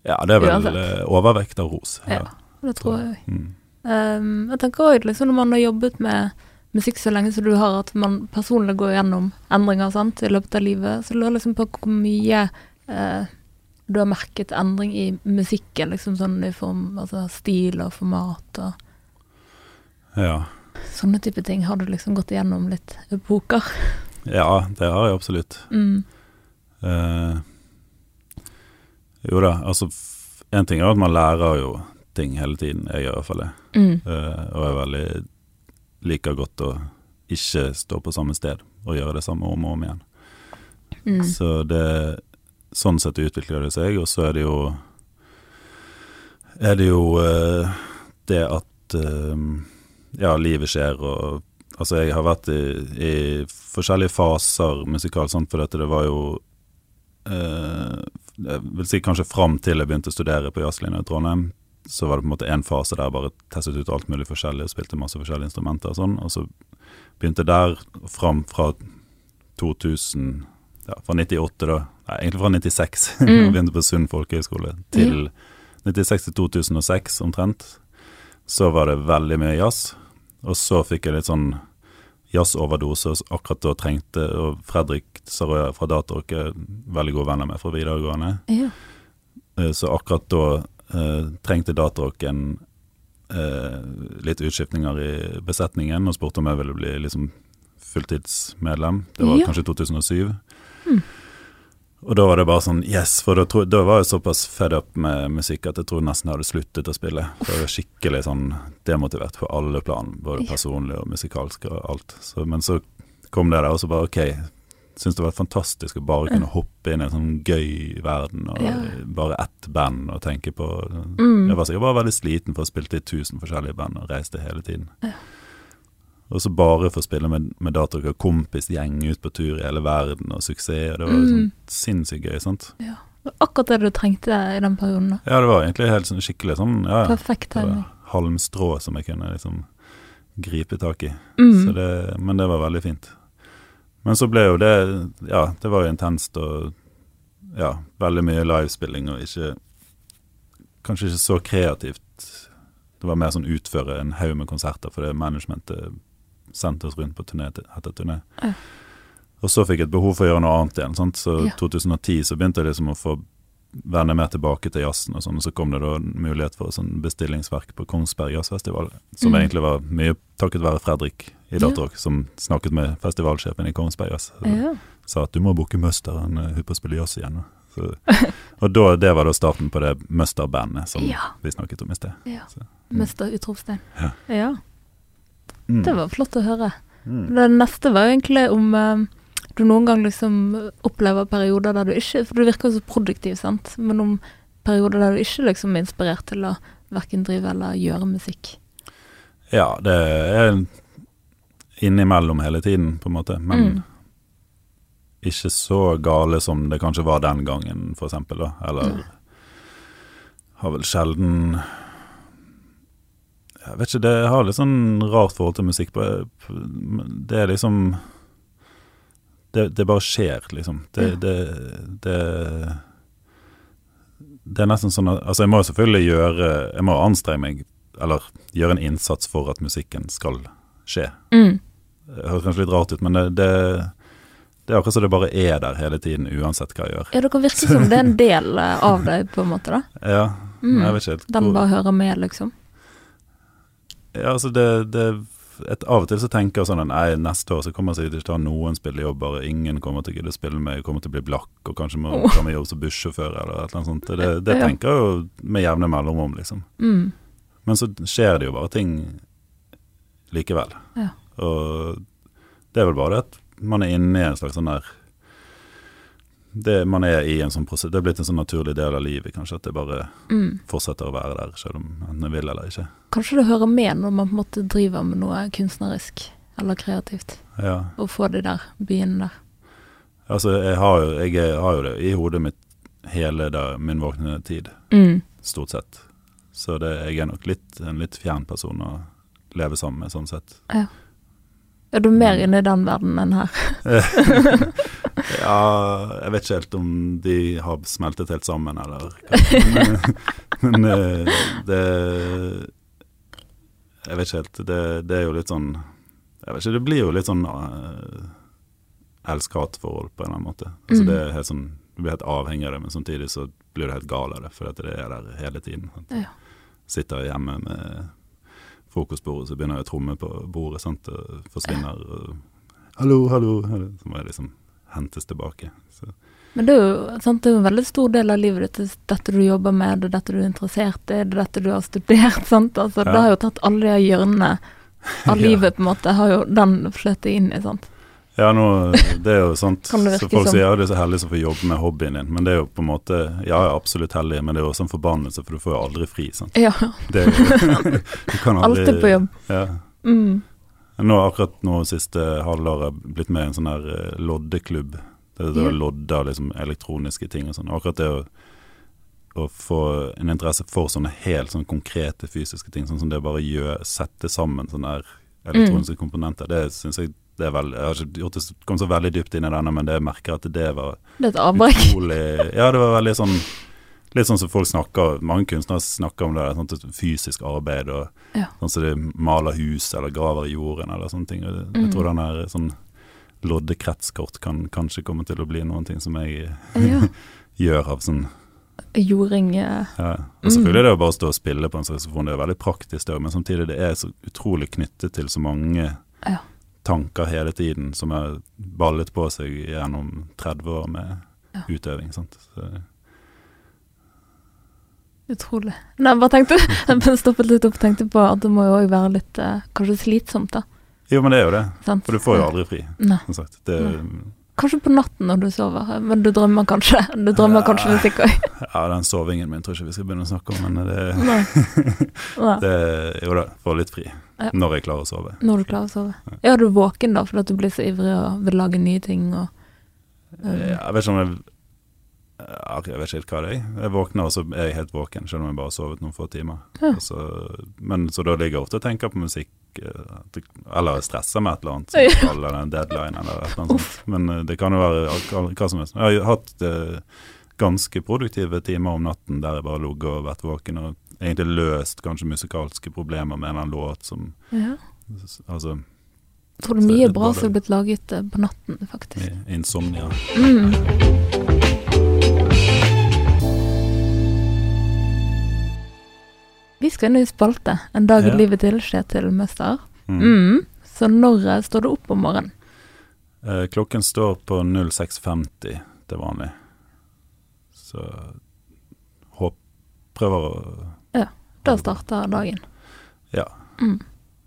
Ja, det er vel Uansett. eh, overvekt av ros. Ja. Det tror jeg òg. Mm. Um, jeg tenker òg liksom når man har jobbet med musikk så lenge som du har, at man personlig går gjennom endringer sant, i løpet av livet. Så lurer liksom på hvor mye uh, du har merket endring i musikken, liksom sånn i form altså stil og format og Ja. sånne type ting. Har du liksom gått igjennom litt epoker? ja, det har jeg absolutt. Mm. Eh, jo da, altså En ting er at man lærer jo ting hele tiden. Jeg gjør i hvert fall det. Mm. Uh, og jeg veldig liker godt å ikke stå på samme sted og gjøre det samme om og om igjen. Mm. Så det Sånn sett utvikler det seg, og så er det jo Er det jo uh, det at uh, ja, livet skjer og Altså, jeg har vært i, i forskjellige faser musikalt, sånn, for dette det var jo Jeg vil si kanskje fram til jeg begynte å studere på jazzlinja i Trondheim, så var det på en måte en fase der jeg bare testet ut alt mulig forskjellig, og spilte masse forskjellige instrumenter og sånn, og så begynte der fram fra 2000 ja, fra 98 da, nei, egentlig fra 96, Mm. jeg begynte på Sund folkehøgskole, til 96 til 2006 omtrent, så var det veldig mye jazz, og så fikk jeg litt sånn jazzoverdose, og akkurat da trengte, og Fredrik Sarøya fra Datarock er veldig gode venner med fra videregående, Ja. Eh, så akkurat da eh, trengte Datarocken eh, litt utskiftninger i besetningen, og spurte om jeg ville bli liksom fulltidsmedlem. Det var Ja. kanskje 2007. Mm. Og da var det bare sånn yes, for da, tro, da var jeg såpass fed up med musikk at jeg tror nesten jeg hadde sluttet å spille. For jeg var skikkelig sånn demotivert på alle plan, både personlig og musikalsk og alt. Så, men så kom det der, og så bare ok, Syns det var fantastisk å bare kunne hoppe inn i en sånn gøy verden, og Ja. bare ett band og tenke på Mm. Jeg var sikkert bare veldig sliten for å spille i tusen forskjellige band og reiste hele tiden. Ja. Og så bare få spille med, med datarock og kompisgjeng ut på tur i hele verden og suksess. og Det var Mm. sånn sinnssykt gøy, sant. ja. Akkurat det du trengte i den perioden. da. Ja, det var egentlig helt sånn skikkelig sånn ja, ja. Perfekt timing. halmstrå som jeg kunne liksom gripe tak i. Mm. Så det, men det var veldig fint. Men så ble jo det Ja, det var jo intenst og ja, veldig mye livespilling og ikke Kanskje ikke så kreativt. Det var mer sånn utføre en haug med konserter for det managementet sendte oss rundt på turné etter turné. Ja. Og så fikk jeg et behov for å gjøre noe annet igjen. Sant? Så Ja. 2010 så begynte jeg liksom å få vende mer tilbake til jazzen og sånn, og så kom det da mulighet for sånn bestillingsverk på Kongsberg Jazzfestival, som Mm. egentlig var mye takket være Fredrik i Ja. Som snakket med festivalsjefen i Kongsberg Jazz. Ja. Sa at du må booke Møster, han er hypp på å spille jazz igjen. Så, og da, det var da starten på det Muster-bandet som Ja. vi snakket om i sted. ja. Så, Mester utropstegn. Ja. ja. Mm. Det var flott å høre. Mm. Det neste var jo egentlig om eh, du noen gang liksom opplever perioder der du ikke For du virker jo så produktiv, sant, men om perioder der du ikke liksom er inspirert til å verken drive eller gjøre musikk. Ja, det er innimellom hele tiden, på en måte. Men Mm. ikke så gale som det kanskje var den gangen, for eksempel. Da. Eller ja. har vel sjelden Jeg vet ikke, det har litt sånn rart forhold til musikk. Det er liksom det, det bare skjer, liksom. Det, Ja. det, det Det er nesten sånn at Altså, jeg må jo selvfølgelig gjøre Jeg må anstrenge meg, eller gjøre en innsats for at musikken skal skje. Mm. Det høres kanskje litt rart ut, men det, det, er akkurat som det bare er der hele tiden, uansett hva jeg gjør. Ja, det kan virke som det er en del av deg, på en måte, da. Ja, Mm. jeg vet ikke helt Den bare hører med, liksom. Ja, altså det, det et, Av og til så tenker jeg sånn at nei, neste år så kommer jeg sikkert ikke til å ha noen spillejobber, ingen kommer til å gidde å spille med, jeg kommer til å bli blakk, og kanskje må ta meg jobb som bussjåfør eller et eller annet sånt. Det, det tenker jeg jo med jevne mellomrom, liksom. Mm. Men så skjer det jo bare ting likevel. Ja. Og det er vel bare det at man er inne i en slags sånn der det, Man er i en sånn prosess Det er blitt en sånn naturlig del av livet, kanskje, at det bare Mm. fortsetter å være der, selv om en vil eller ikke. Kanskje det hører med når man på en måte driver med noe kunstnerisk eller kreativt, Ja. å få det der begynne der. Altså, jeg har jo, jeg har jo det i hodet mitt hele der, min våkne tid, Mm. stort sett. Så det, jeg er nok litt, en litt fjern person å leve sammen med, sånn sett. Er du mer inne i den verdenen enn her? Ja, jeg vet ikke helt om de har smeltet helt sammen, eller. Men, men eh, det Jeg vet ikke helt. Det, det er jo litt sånn Jeg vet ikke, det blir jo litt sånn uh, elsk-hat-forhold på en eller annen måte. Altså Mm. det er helt sånn Du blir helt avhengig av det, men samtidig så blir du helt gal av det, for det er der hele tiden. Sant? Ja. Sitter hjemme med frokostbordet, så begynner jeg å tromme på bordet, sant, og forsvinner. Og, hallo, hallo, hallo. Så må jeg liksom hentes tilbake. Så, Men det er jo sant, det er jo en veldig stor del av livet ditt, dette du jobber med, det er dette du er interessert i, det er dette du har studert. sant? Altså, Det har jo tatt alle de hjørnene av Ja. livet, på en måte, har jo den fløtet inn i. sant? Ja, nå, det er jo sant. Så folk sier ja, du er så heldig som får jobbe med hobbyen din, men det er jo på en måte Ja, jeg er absolutt heldig, men det er jo også en forbannelse, for du får jo aldri fri. sant. Ja. Det er jo, du kan aldri, Alltid på jobb. Ja. Mm. Nå akkurat nå siste halvåret blitt med i en sånn her eh, loddeklubb. Det, det er lodder liksom elektroniske ting og sånn. Akkurat det å, å få en interesse for sånne helt sånne konkrete fysiske ting, sånn som det bare gjør, sette sammen sånne her elektroniske komponenter, det syns jeg det er veldig Jeg har ikke gjort det, kom så veldig dypt inn i denne, men det jeg merker at det var Det er et avbrekk. Ja, det var veldig sånn Litt sånn som folk snakker Mange kunstnere snakker om det, sånt fysisk arbeid og Ja. sånn som de maler hus eller graver i jorden eller sånne ting. Jeg, Mm. Jeg tror den her sånn loddekretskort kan kanskje komme til å bli noen ting som jeg Ja. gjør av sånn Jording ja. Og Mm. selvfølgelig er det å bare stå og spille på en saksofon, det er veldig praktisk det òg, men samtidig det er så utrolig knyttet til så mange Ja. Tanker hele tiden som har ballet på seg gjennom 30 år med Ja. utøving. Sant? Så, Utrolig. Nei, jeg bare tenkte, jeg stoppet litt opp og tenkte på at det må jo òg være litt eh, kanskje slitsomt, da. jo, men det er jo det. Sant? For du får jo aldri fri, som sagt. Det, Kanskje på natten når du sover, men du drømmer kanskje Du drømmer Ja. kanskje musikk òg. ja, den sovingen min tror jeg ikke vi skal begynne å snakke om, men det, Nei. Det Jo da, får litt fri. Ja. Når jeg klarer å sove. Når du klarer å sove. Ja, er du våken da fordi at du blir så ivrig og vil lage nye ting og um, Jeg vet ikke om jeg Jeg vet ikke helt hva det er. Jeg våkner, og så er jeg helt våken, selv om jeg bare har sovet noen få timer. Ja. Så, men så da ligger jeg ofte og tenker på musikk, eller jeg stresser med et eller annet. Ja. Som eller en deadline eller et eller annet sånt. Men eh, det kan jo være hva, som helst. Jeg har hatt eh, ganske produktive timer om natten der jeg bare har ligget og vært våken og egentlig løst kanskje musikalske problemer med en eller annen låt som ja. Altså Jeg tror det er mye bra som er blitt laget eh, på natten, faktisk. insomnia. Mm. Vi skal inn i spalte. En dag i Ja. livet til skjer til mester. Mm. Mm. Så når eh, står du opp om morgenen? Eh, klokken står på 06.50 til vanlig. Så håp Prøver å Ja. Da starter dagen. Ja. Mm.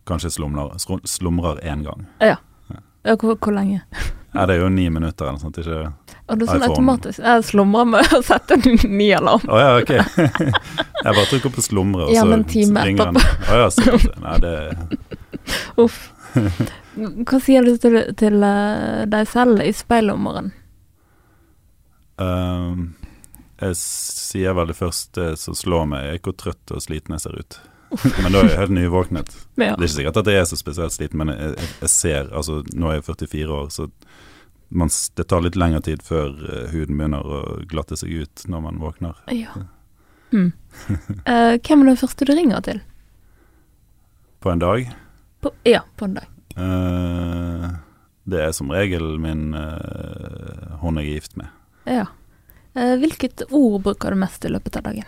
Kanskje slumrer, slu- slumrer én gang. Ja, hvor, hvor lenge? Ja, det er jo ni minutter eller noe sånt, ikke Og det er sånn iPhone. automatisk. Jeg slumrer med å sette en ny alarm. Å ja, ok. jeg bare trykker på slumre, og så Gjerne en ringer den. Å ja. Nei, det Uff. Hva sier du til, til eh, deg selv i speilet om morgenen? Um, Jeg sier vel det første som slår meg, er hvor trøtt og sliten jeg ser ut. Men da er jeg helt nyvåknet. Ja. Det er ikke sikkert at jeg er så spesielt sliten, men jeg, jeg ser Altså, nå er jeg 44 år, så man, det tar litt lengre tid før eh, huden begynner å glatte seg ut når man våkner. ja. Mm. uh, hvem er den første du ringer til? På en dag. På, ja, på en dag. Uh, det er som regel min uh, hun jeg er gift med. Ja. Hvilket ord bruker du mest i løpet av dagen?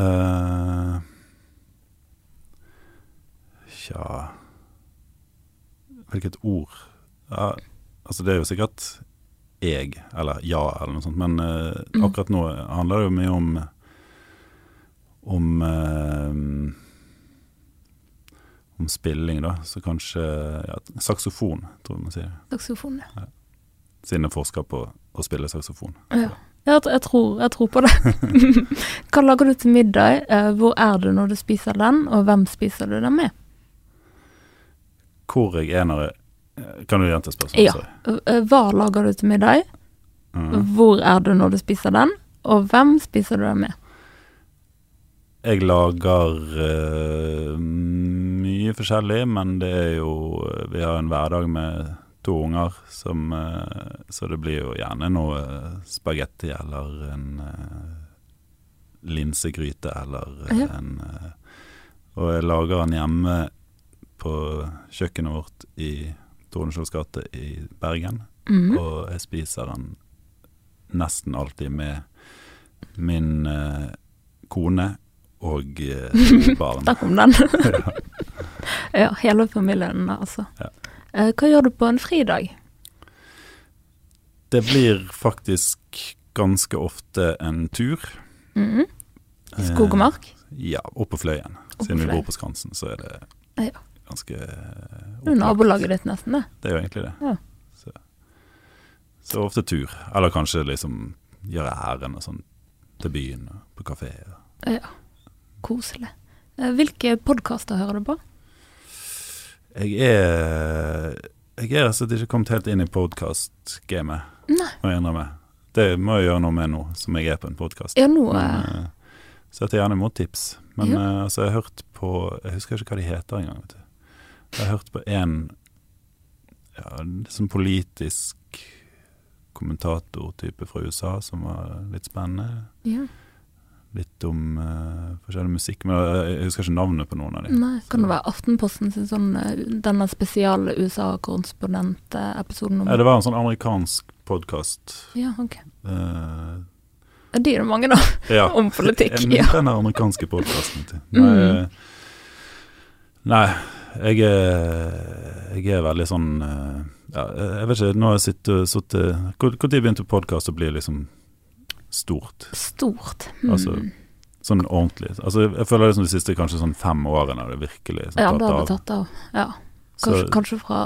Eh, Tja Hvilket ord? Ja, altså det er jo sikkert jeg, eller ja, eller noe sånt, men uh, Mm. akkurat nå handler det jo mye om om uh, om spilling, da. Så kanskje ja, saksofon, tror jeg man sier. Saksofon, ja. Siden jeg forsker på å spille saksofon. ja. Jeg, jeg, tror, jeg tror på det. Hva lager du til middag? Eh, Hvor er du når du spiser den, og hvem spiser du den med? Hvor jeg er når jeg Kan du gjenta spørsmålet? Ja. Eh, Hva lager du til middag? Mm. Hvor er du når du spiser den, og hvem spiser du den med? Jeg lager uh, mye forskjellig, men det er jo Vi har en hverdag med to unger, som, uh, så det blir jo gjerne noe spagetti eller en uh, linsegryte eller -huh. en eh, Og jeg lager den hjemme på kjøkkenet vårt i Tordenskiolds gate i Bergen. Mm. Og jeg spiser den nesten alltid med min eh, kone og eh, barn. Der kom den. Ja. hele familien, altså. Ja. Eh, Hva gjør du på en fridag? Det blir faktisk ganske ofte en tur. Mhm. Skog og mark? Eh, ja, opp på Fløyen. på Siden vi bor på Skansen, så er det Ja. Ganske Det er jo opplagt. nabolaget ditt, nesten, det. Det er jo egentlig det. Ja. Så, så ofte tur. Eller kanskje liksom gjøre ærend og sånn til byen og på kafé. Ja. Koselig. Eh, Hvilke podkaster hører du på? Jeg er Jeg er altså ikke kommet helt inn i podkast-gamet, må jeg innrømme. Det må jeg gjøre noe med nå, som jeg er på en podkast. Ja, nå eh, Så jeg tar gjerne imot tips. Men Ja. eh, altså, jeg har hørt på Jeg husker ikke hva de heter engang. Jeg har hørt på en ja, sånn politisk kommentatortype fra USA som var litt spennende. ja. Litt om uh, forskjellig musikk, men jeg jeg husker ikke navnet på noen av dem. Nei, kan det være Aftenposten sin sånn eh, denne spesiale USA-korrespondent-episoden? Ja, det var en sånn amerikansk podkast. Ja, ok. Uh, De er det mange, da. ja. Om politikk, En- ja. Den amerikanske podkasten. Nei, Mm. eh, nei jeg, er, jeg er veldig sånn eh, ja, Jeg vet ikke, nå har jeg sittet Når begynte podkast å bli liksom stort? Stort. Mm. Altså, Sånn ordentlig. Altså, jeg føler det som de siste kanskje sånn fem årene har det virkelig sånn, ja, tatt det har tatt av. Ja. Så, Kanskje, kanskje fra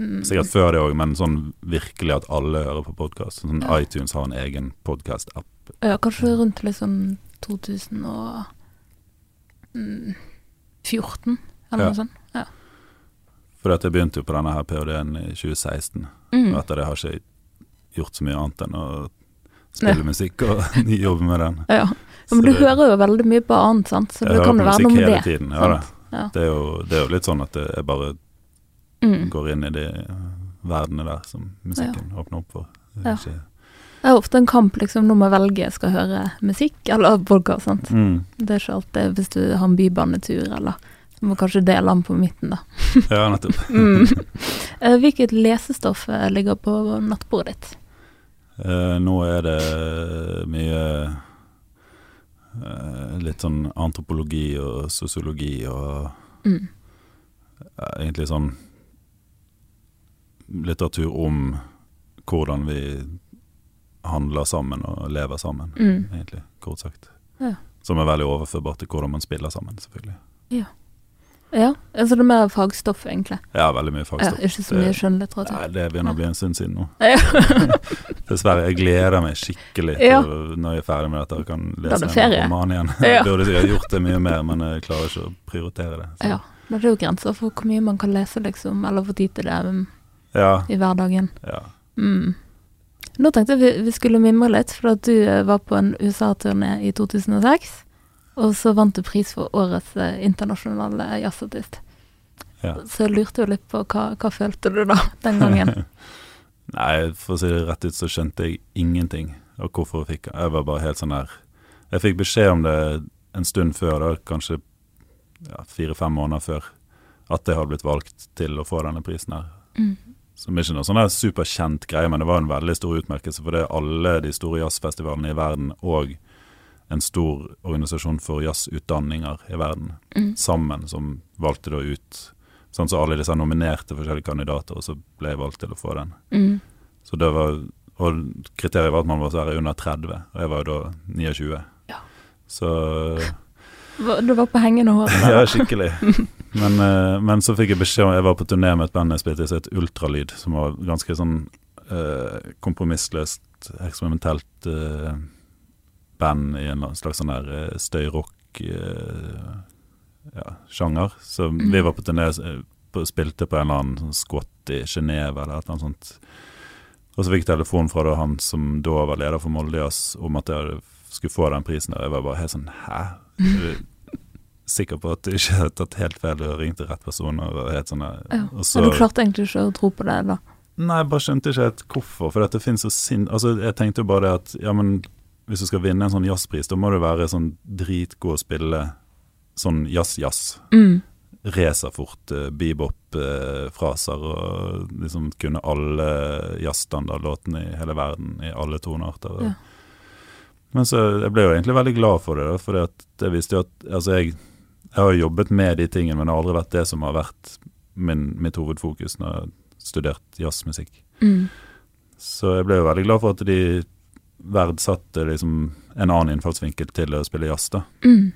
mm, sikkert før det òg, men sånn virkelig at alle hører på podkast. Sånn Ja. iTunes har en egen podkast-app. Ja, kanskje rundt liksom 2014, eller Ja. noe sånt. Ja. For at jeg begynte jo på denne her ph.d.-en i 2016. Mm. Og etter det har jeg ikke gjort så mye annet enn å spille Ja. musikk og jobbe med den. ja. ja Men du det- hører jo veldig mye på annet, sant? så jeg det hører kan jo være musikk noe med hele det. Tiden, ja, det. Ja. Det, er jo, det er jo litt sånn at jeg bare Mm. går inn i de verdenene der som musikken åpner opp for. Det er Ja. Det er ofte en kamp liksom når man velger skal høre musikk eller podkast. Mm. Det er ikke alltid hvis du har en bybanetur, eller må kanskje dele den på midten, da. Ja, nettopp. Mm. Eh, Hvilket lesestoff eh, ligger på nattbordet ditt? Eh, nå er det mye eh, litt sånn antropologi og sosiologi og Mm. eh, egentlig sånn litteratur om hvordan vi handler sammen og lever sammen, Mm. egentlig, kort sagt. Ja. Som er veldig overførbart til hvordan man spiller sammen, selvfølgelig. Ja, altså det er mer fagstoff, egentlig. Ja, veldig mye Ja, fagstoff. ikke så mye skjønnlitteratur. Nei, det begynner å bli en stund siden nå. Ja. Dessverre. Jeg gleder meg skikkelig Ja. når jeg er ferdig med dette og kan lese en roman igjen. Ja. Jeg burde gjort det mye mer, men jeg klarer ikke å prioritere det. Så. ja. Men det er jo grenser for hvor mye man kan lese, liksom, eller få tid til det um, Ja, i hverdagen. ja. Mm. Nå tenkte jeg vi, vi skulle mimre litt, for at du eh, var på en USA-turné i 2006. Og så vant du pris for årets eh, internasjonale jazzartist. ja. Så jeg lurte jo litt på hva, hva følte du da, den gangen? Nei, for å si det rett ut så skjønte jeg ingenting av hvorfor jeg fikk den. Jeg var bare helt sånn der Jeg fikk beskjed om det en stund før, da, kanskje ja, fire-fem måneder før, at jeg hadde blitt valgt til å få denne prisen her. Mm. Som ikke noe sånn superkjent greie, men det var en veldig stor utmerkelse, for det alle de store jazzfestivalene i verden og en stor organisasjon for jazzutdanninger i verden Mm. sammen, som valgte da ut Sånn så alle disse nominerte forskjellige kandidater, og så ble jeg valgt til å få den. Mm. Så det var Og kriteriet var at man var så her under 30, og jeg var jo da 29. Ja. Så Du var på hengende hår. Ja, skikkelig. Men, eh, men så fikk jeg beskjed om Jeg var på turné med et band jeg spilte i, som het Ultralyd, som var ganske sånn eh, kompromissløst, eksperimentelt eh, band i en slags sånn der eh, støyrock eh, ja, sjanger. Så Mm. vi var på turné og spilte på en eller annen sånn squat i Genéve eller et eller annet sånt. Og så fikk jeg telefon fra da han som da var leder for Molde Jazz, om at jeg skulle få den prisen. Og jeg var bare helt sånn Hæ? Er du sikker på at du ikke har tatt helt feil og ringte rett person? Og helt sånn. Ja. Og så, Men du klarte egentlig ikke å tro på det, da? Nei, jeg bare skjønte ikke helt hvorfor. For dette finnes så sinn... Altså, jeg tenkte jo bare det at ja, men hvis du skal vinne en sånn jazzpris, da må du være sånn dritgod å spille sånn jazz-jazz. Mm. Racerfort, uh, bebop-fraser og liksom kunne alle jazzstandardlåtene i hele verden i alle tonearter. Ja. Men så jeg ble jo egentlig veldig glad for det, for det viste jo at altså jeg, jeg har jo jobbet med de tingene, men det har aldri vært det som har vært min, mitt hovedfokus når jeg har studert jazzmusikk. Mm. Så jeg ble jo veldig glad for at de verdsatte liksom en annen innfallsvinkel til å spille jazz, da. Mm.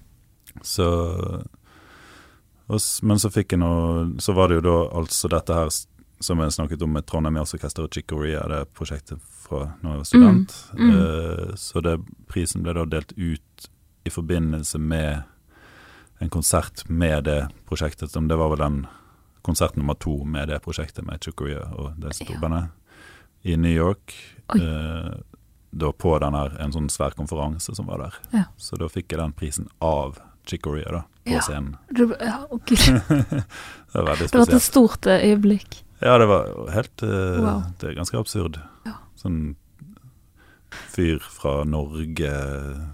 Så og, Men så fikk jeg noe Så var det jo da altså dette her som jeg snakket om med Trondheim Jazzorkester og Chicoria, det prosjektet fra når jeg var student. Mm, mm. Uh, så det, prisen ble da delt ut i forbindelse med en konsert med det prosjektet. Som det var vel den konsert nummer to med det prosjektet med Chicoria og det storbandet i New York. Oi. Da på denne, en sånn svær konferanse som var der. Ja. Så da fikk jeg den prisen av Chicoria da, på Ja. scenen. Du, ja, ok. Gud. det var veldig Det var et spesielt. stort eh, øyeblikk. Ja, det var helt eh, Wow. Det er ganske absurd. Ja. Sånn fyr fra Norge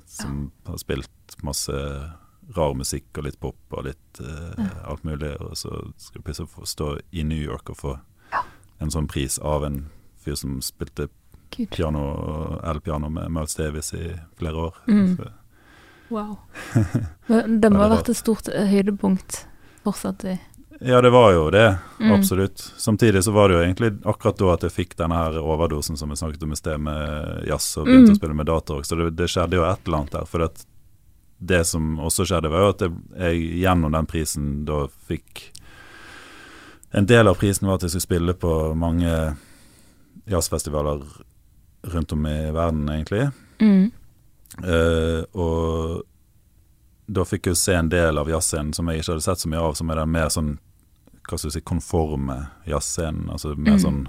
som har spilt masse rar musikk og litt pop og litt uh, alt mulig, og så skal du plutselig få stå i New York og få en sånn pris av en fyr som spilte. Piano, elpiano med Miles Davis i flere år. Mm. Wow. Det må ha vært et stort eh, høydepunkt fortsatt i ja, det var jo det. Mm. Absolutt. Samtidig så var det jo egentlig akkurat da at jeg fikk denne her overdosen som vi snakket om i sted, med jazz og begynte Mm. å spille med data også. Så det, det skjedde jo et eller annet der. For det, det som også skjedde, var jo at jeg, jeg gjennom den prisen da fikk En del av prisen var at jeg skulle spille på mange jazzfestivaler rundt om i verden, egentlig. mm. Uh, og da fikk jeg jo se en del av jazzscenen som jeg ikke hadde sett så mye av, som er den mer sånn hva skal du si, konforme jazzscenen. Altså mer Mm. sånn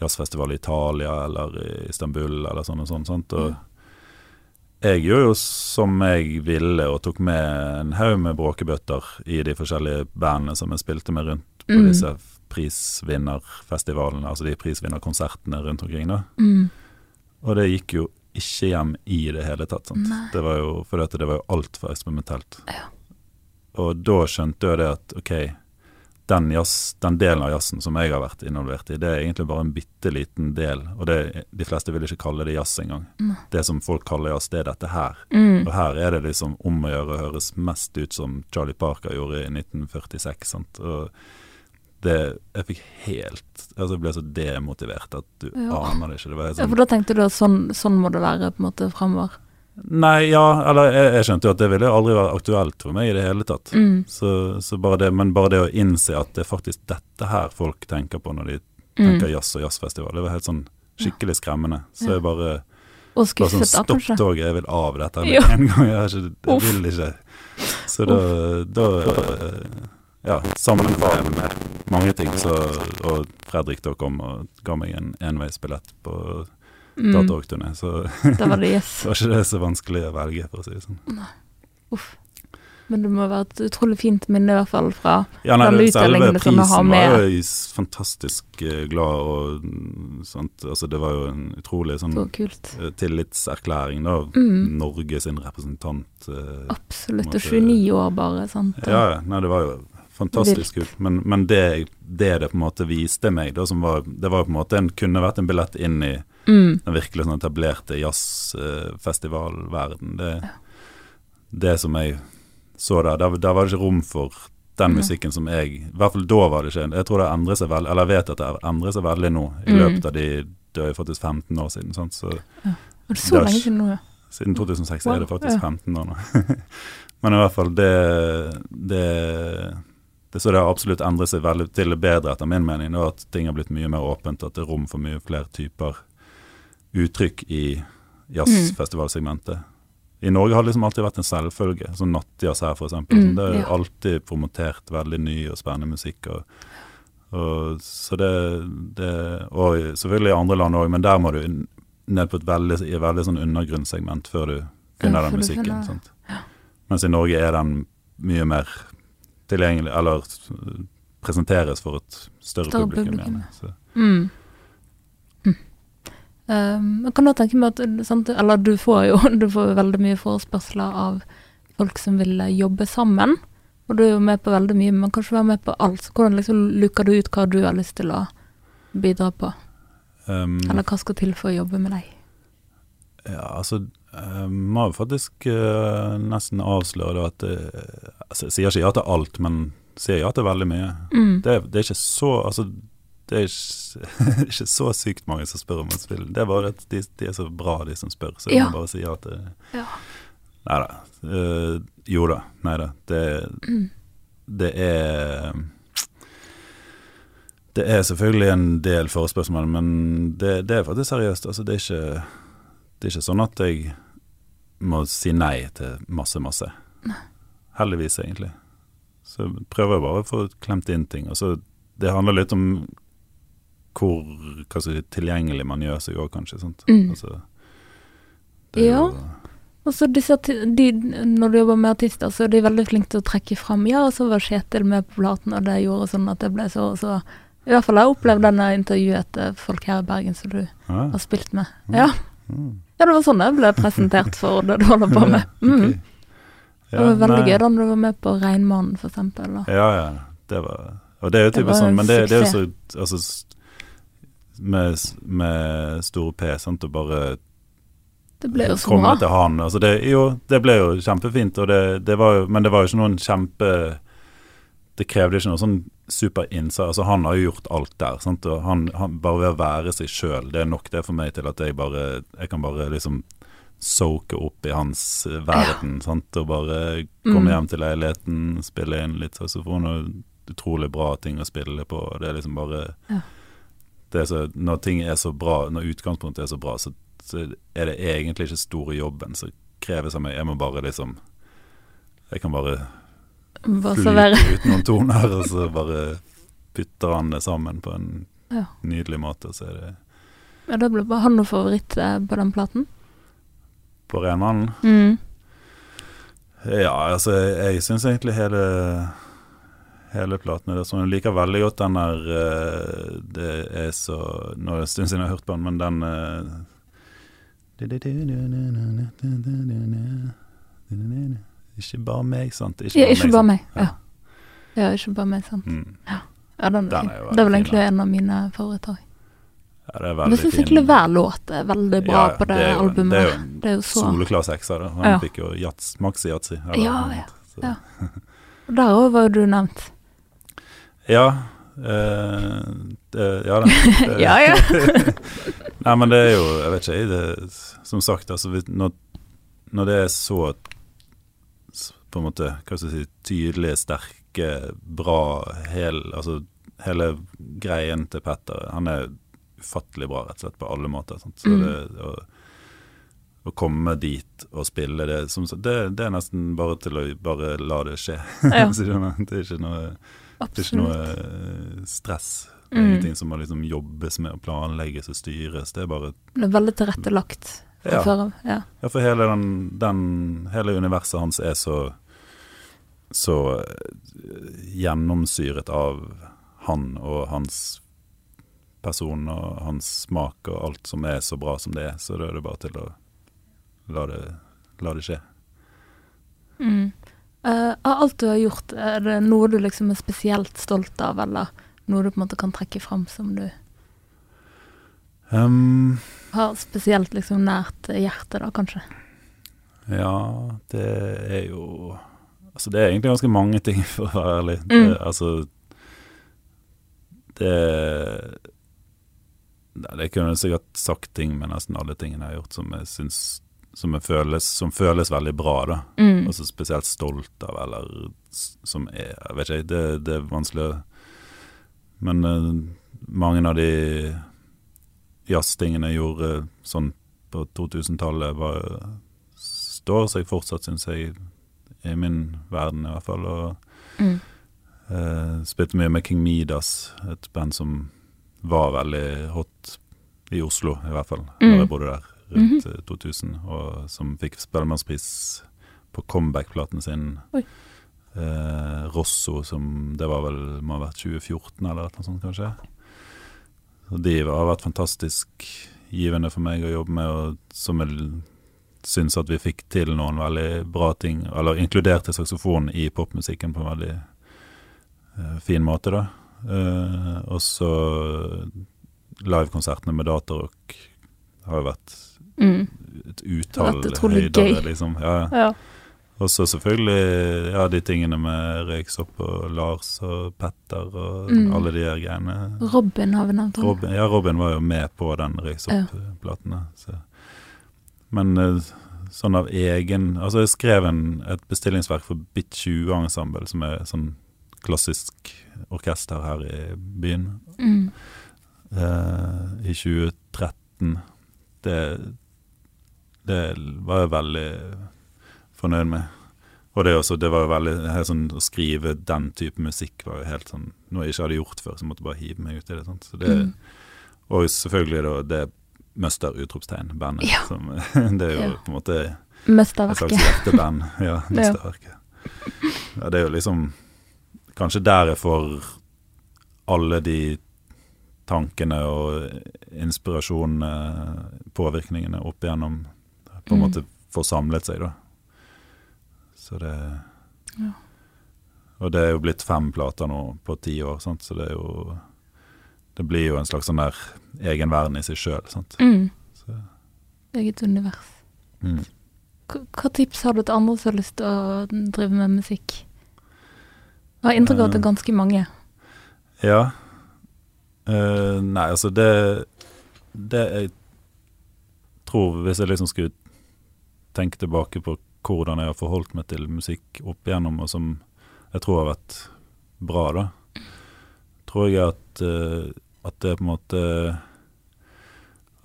jazzfestival i Italia eller i Istanbul eller sånn og sånn. Sant? Og jeg gjorde jo som jeg ville, og tok med en haug med bråkebøtter i de forskjellige bandene som jeg spilte med rundt på Mm. disse prisvinnerfestivalene, altså de prisvinnerkonsertene rundt omkring. da. Mm. Og det gikk jo ikke hjem i det hele tatt. Sant? Nei. Det var jo, for dette, det var jo altfor eksperimentelt. Ja. Og da skjønte jeg det at ok, den, jazz, den delen av jazzen som jeg har vært involvert i, det er egentlig bare en bitte liten del. Og det, de fleste vil ikke kalle det jazz engang. Nei. Det som folk kaller jazz, det er dette her. Mm. Og her er det liksom om å gjøre å høres mest ut som Charlie Parker gjorde i 1946. Sant? Og det Jeg fikk helt Altså jeg ble så demotivert at du Ja. aner det ikke. Det var helt Ja, sånn for da tenkte du at sånn, sånn må det være på en måte fremover. Nei, ja, eller jeg, jeg skjønte jo at det ville aldri være aktuelt for meg i det hele tatt. Mm. Så, så bare det, men bare det å innse at det er faktisk dette her folk tenker på når de Mm. tenker jazz og jazzfestival, det var helt sånn skikkelig skremmende. Så Ja. jeg bare Og skuffet, sånn skuffet, da, Stopp kanskje. toget, jeg vil av dette med en gang. Jeg, har ikke, jeg vil ikke. Så da, da Ja, sammen med mange ting, så Og Fredrik da kom og ga meg en enveisbillett på Mm. dataorgturné, så Da var det yes. var ikke det så vanskelig å velge, for å si det sånn. Uff. Men det må være et utrolig fint minne, i hvert fall, fra Ja, nei, Den det- selve utdelingen som du har prisen var jo fantastisk eh, glad og sånt. Altså, det var jo en utrolig sånn Så eh, tillitserklæring da. Mm. Norge sin representant. eh, Absolutt. Og 29 år bare, sant. Ja, ja, nei, det var jo fantastisk kult. Men, men det, det det på en måte viste meg, da, som var Det var på en måte en, kunne vært en billett inn i Mm. den virkelig sånn etablerte jazzfestivalverden. Det, det som jeg så der, der, der var det ikke rom for den musikken som jeg I hvert fall da var det ikke Jeg tror det endrer seg veldig, eller jeg vet at det endrer seg veldig nå, i Mm. løpet av de døde faktisk 15 år siden, sant? så det er så Det er lenge siden nå, ja. siden 2006 Wow, er det faktisk 15 år nå. Men i hvert fall, det, det, det Så det har absolutt endret seg veldig til det bedre, etter min mening. Og at ting har blitt mye mer åpent, at det er rom for mye flere typer uttrykk i jazzfestivalsegmentet. I Norge har det liksom alltid vært en selvfølge, sånn nattjazz her f.eks. Mm, det er ja. alltid promotert veldig ny og spennende musikk. Og, og, så det, det Og selvfølgelig i andre land òg, men der må du ned på et veldig, veldig sånn undergrunnssegment før du finner Ja, den musikken. Sant? Mens i Norge er den mye mer tilgjengelig, eller presenteres for et større, Større publikum. publikum. Så. Mm. Hm. Um, jeg kan da tenke meg at sant, Eller du får jo du får veldig mye forespørsler av folk som vil eh, jobbe sammen. Og du er jo med på veldig mye, men kanskje være med på alt. Så hvordan liksom luker du ut hva du har lyst til å bidra på? Um, Eller hva skal til for å jobbe med deg? Ja, altså Jeg må faktisk eh, nesten avsløre da at altså, Jeg sier ikke ja til alt, men sier ja til veldig mye. Mm. Det, det er ikke så Altså, det er ikke, ikke så sykt mange som spør om et spill. Det er bare at de, de er så bra, de som spør, så jeg Ja. må bare si ja til Ja. Nei da. Uh, jo da. Nei da. Det, Mm. det er Det er selvfølgelig en del forespørsmål, men det, det er faktisk seriøst. Altså, det, er ikke, det er ikke sånn at jeg må si nei til masse, masse. Heldigvis, egentlig. Så prøver jeg bare å få klemt inn ting. Og så Det handler litt om hvor si, tilgjengelig man gjør seg òg, kanskje. Sant? Mm. Altså, Ja. jo- Og så disse, de, når du jobber med artister, så er de veldig flinke til å trekke fram Ja, og så var Kjetil med på platen, og det gjorde sånn at det ble så og så. I hvert fall har jeg opplevd denne intervjuet til folk her i Bergen som du Ja. har spilt med. Ja, Mm. Ja det var sånn jeg ble presentert for det du holder på med. Mm. Ok. Det var veldig nei. gøy da du var med på Reinmannen, for eksempel. Da. Ja, ja. Det var Og det er jo typisk sånn, men det, det er jo så. Altså med, med store P, sant, og bare Det ble jo så komme bra. til han. Altså det, jo, det ble jo kjempefint, det, det var jo, men det var jo ikke noen kjempe Det krevde ikke noe sånn super innsats. Altså, han har jo gjort alt der. Sant? Og han, han, bare ved å være seg sjøl, det er nok det for meg til at jeg bare Jeg kan bare liksom soake opp i hans verden. verden, sant, og bare komme Mm. hjem til leiligheten, spille inn litt saksofon og utrolig bra ting å spille på. Det er liksom bare Ja. det er så, Når ting er så bra, når utgangspunktet er så bra, så, så er det egentlig ikke store jobben som kreves av meg. Jeg må bare liksom Jeg kan bare Bare servere. flyte ut noen toner, og så bare putter han det sammen på en Ja. nydelig måte. Så er det Ja, det ble bare han noe favoritt eh, på den platen? på renmannen. Mm. Ja, altså, jeg, jeg syns egentlig hele Hele platen er det sånn. Jeg liker veldig godt den der eh, Det er så Nå er det en stund siden jeg har hørt på den, men den eh, Ikke bare meg, sant? Ja, ikke bare meg. Ja. ja, ikke bare meg, sant. Mm. Ja, den er Den fin. er jo Det er vel egentlig da. en av mine favoritter. Ja, det er veldig fin. jeg syns egentlig hver låt er veldig bra Ja, ja, på det, det jo albumet. Det er jo Det er jo så soleklar sekser. da. Han Ja. fikk jo jats, maxi yatzy. Ja, ja, ja. Der òg var jo du nevnt. Ja. Uh, det, ja, det, Ja, ja. Nei, men det er jo Jeg vet ikke. Det, som sagt, altså når, når det er så på en måte, hva skal jeg si, tydelige, sterke, bra hel, altså hele greien til Petter Han er ufattelig bra, rett og slett, på alle måter. Sant? Så Mm. det, å, å komme dit og spille det, som, det Det er nesten bare til å bare la det skje. Ja. Det er ikke noe det er ikke noe eh, stress. Det er Mm. ingenting som må liksom jobbes med og planlegges og styres. Det er bare Det er veldig tilrettelagt. Ja. Ja, for hele, den, den, hele universet hans er så så eh, gjennomsyret av han og hans person og hans smak og alt som er så bra som det er. Så da er det bare til å la det, la det skje. Mm. Uh, av alt du har gjort, er det noe du liksom er spesielt stolt av, eller noe du på en måte kan trekke fram som du Um, Har spesielt liksom nært hjertet, da, kanskje? ja, det er jo Altså, det er egentlig ganske mange ting, for å være ærlig. Mm. Det, altså Det Det kunne jeg sikkert sagt ting med nesten alle tingene jeg har gjort som jeg syns som, føles, som føles veldig bra, da. Mm. Altså spesielt stolt av, eller som er Jeg vet ikke, det, det er vanskelig Men uh, mange av de jazztingene jeg gjorde sånn på 2000-tallet, står seg fortsatt, syns jeg, i min verden i hvert fall. Og Mm. uh, spilte mye med King Midas, et band som var veldig hot i Oslo, i hvert fall, Mm. da jeg bodde der rundt eh, 2000, og som fikk Spellemannspris på comeback-platen sin. Oi. Eh, Rosso, som det var vel må ha vært 2014 eller noe sånt, kanskje. Så de har vært fantastisk givende for meg å jobbe med, og som jeg syns at vi fikk til noen veldig bra ting, eller inkluderte saksofon i popmusikken på en veldig uh, fin måte, da. Uh, og så livekonsertene med datarock har jo vært Mm. et utall høyder, liksom. Ja. Ja. Og så selvfølgelig ja, de tingene med Røyksopp og Lars og Petter og Mm. alle de her greiene. Robin har vi nevnt. også. Robin, ja, Robin var jo med på den Røyksopp-platen. så. Men eh, sånn av egen Altså, jeg skrev en, et bestillingsverk for Bit 20-ensemble, som er sånn klassisk orkester her i byen, Mm. eh, i 2013. Det, det var jeg veldig fornøyd med. Og det, også, det var jo veldig sånn, Å skrive den type musikk var jo helt sånn noe jeg ikke hadde gjort før, så jeg måtte bare hive meg ut i det. Sant? Så det Mm. Og selvfølgelig da det Møster utropstegn-bandet. Ja. som- Det er jo Ja. på en måte et Mesterverket. slags hjerteband. Ja, Møsterverket. Ja, det er jo liksom Kanskje der jeg får alle de tankene og inspirasjonene, påvirkningene opp igjennom på en Mm. måte får samlet seg, da. Så det Ja. Og det er jo blitt fem plater nå på ti år, sant? så det er jo Det blir jo en slags sånn der egen verden i seg sjøl. Mm. Så, Eget univers. mm. Hva tips har du til andre som har lyst til å drive med musikk? Jeg har inntrykk av at det er ganske mange. Ja. Uh, nei, altså det Det jeg tror, hvis jeg liksom skulle tenke tilbake på hvordan jeg har forholdt meg til musikk opp igjennom, og som jeg tror har vært bra, da, tror jeg at, eh, at det på en måte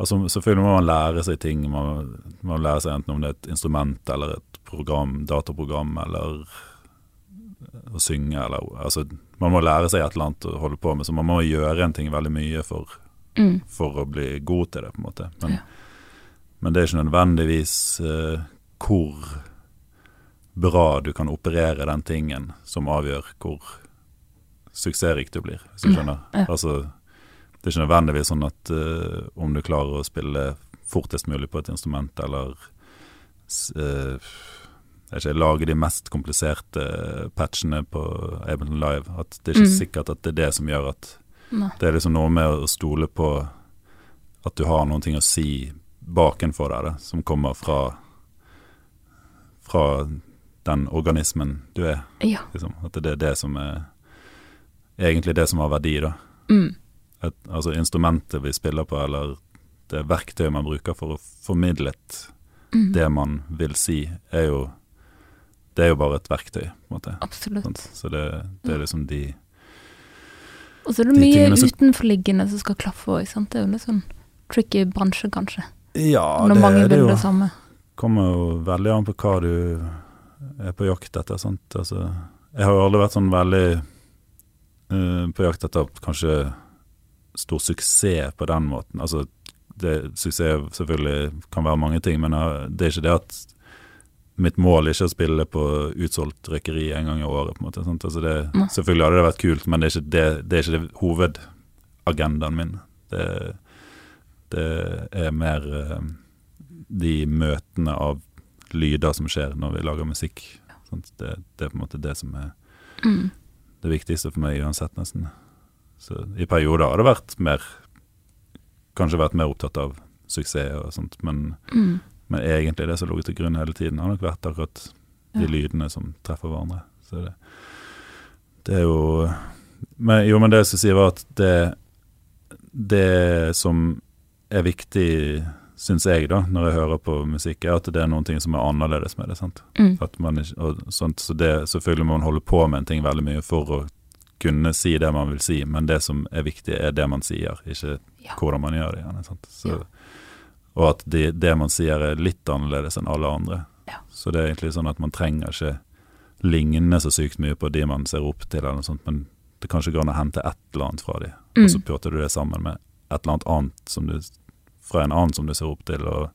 Altså Selvfølgelig må man lære seg ting. Man må lære seg enten om det er et instrument eller et program, dataprogram, eller å synge, eller Altså, man må lære seg et eller annet å holde på med, så man må gjøre en ting veldig mye for, Mm. for å bli god til det, på en måte. Men, Ja. men det er ikke nødvendigvis uh, hvor bra du kan operere den tingen som avgjør hvor suksessrik du blir, hvis du Mm, skjønner. ja. Altså, det er ikke nødvendigvis sånn at uh, om du klarer å spille fortest mulig på et instrument, eller vet ikke, lage de mest kompliserte patchene på Ableton Live, at det er ikke Mm. sikkert at det er det som gjør at Nei. det er liksom noe med å stole på at du har noen ting å si bakenfor deg, da, som kommer fra fra den organismen du er. Ja. Liksom. At det er det som er egentlig det som har verdi, da. Mm. Et, altså instrumentet vi spiller på, eller det verktøyet man bruker for å formidle Mm. det man vil si, er jo Det er jo bare et verktøy, på en måte. Absolutt. Så det, det er liksom de Og så er det De mye som- utenforliggende som skal klaffe òg, sant. Det er jo litt sånn tricky bransje, kanskje. Ja, Når det, mange det vil jo det samme. kommer jo veldig an på hva du er på jakt etter. Sant? Altså, jeg har jo aldri vært sånn veldig uh, på jakt etter kanskje stor suksess på den måten. Altså, det, suksess selvfølgelig kan være mange ting, men eh, det er ikke det at mitt mål er ikke å spille på utsolgt røykeri en gang i året. på en måte. Altså det, selvfølgelig hadde det vært kult, men det er ikke det, det, er ikke det hovedagendaen min. Det, det er mer eh, de møtene av lyder som skjer når vi lager musikk. Det er på en måte det som er Mm. det viktigste for meg uansett, nesten. Så i perioder har det vært mer kanskje vært mer opptatt av suksess og sånt, men, Mm. men egentlig det som lå til grunn hele tiden, har nok vært akkurat de Ja. lydene som treffer hverandre. Så det, det er jo men, Jo, men det jeg skulle si, var at det, det som er viktig, syns jeg, da, når jeg hører på musikk, er at det er noen ting som er annerledes med det. sant? Mm. Ikke, og sånt, så det, selvfølgelig må man holde på med en ting veldig mye for å kunne si det man vil si, men det som er viktig, er det man sier, ikke Ja. hvordan man gjør det. Gjerne? Så, Ja. Og at det, det man sier er litt annerledes enn alle andre. Ja. Så det er egentlig sånn at man trenger ikke ligne så sykt mye på de man ser opp til, eller noe sånt, men det kan ikke gå an å hente et eller annet fra de, Mm. og så putter du det sammen med et eller annet annet som du, fra en annen som du ser opp til, og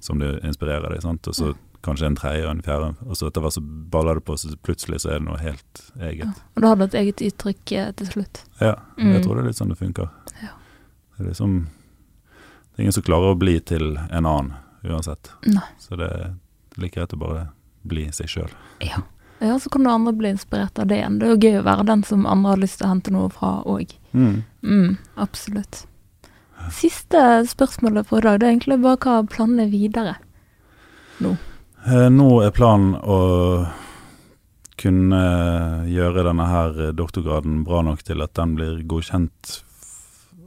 som du inspirerer deg, sant? og så kanskje en tredje og en fjerde, og så etter hvert så baller det på, så plutselig så er det noe helt eget. Ja. Og da har du et eget uttrykk eh, til slutt. Ja, Mm. jeg tror det er litt sånn det funker. Ja. Det er liksom Det er ingen som klarer å bli til en annen, uansett. Nei. Så det er like greit å bare bli seg sjøl. Ja. ja, så kan du andre bli inspirert av det igjen. Det er jo gøy å være den som andre har lyst til å hente noe fra òg. Mm. Mm, absolutt. Siste spørsmålet for i dag, det er egentlig bare hva planene er videre. Eh, nå er planen å kunne gjøre denne her doktorgraden bra nok til at den blir godkjent,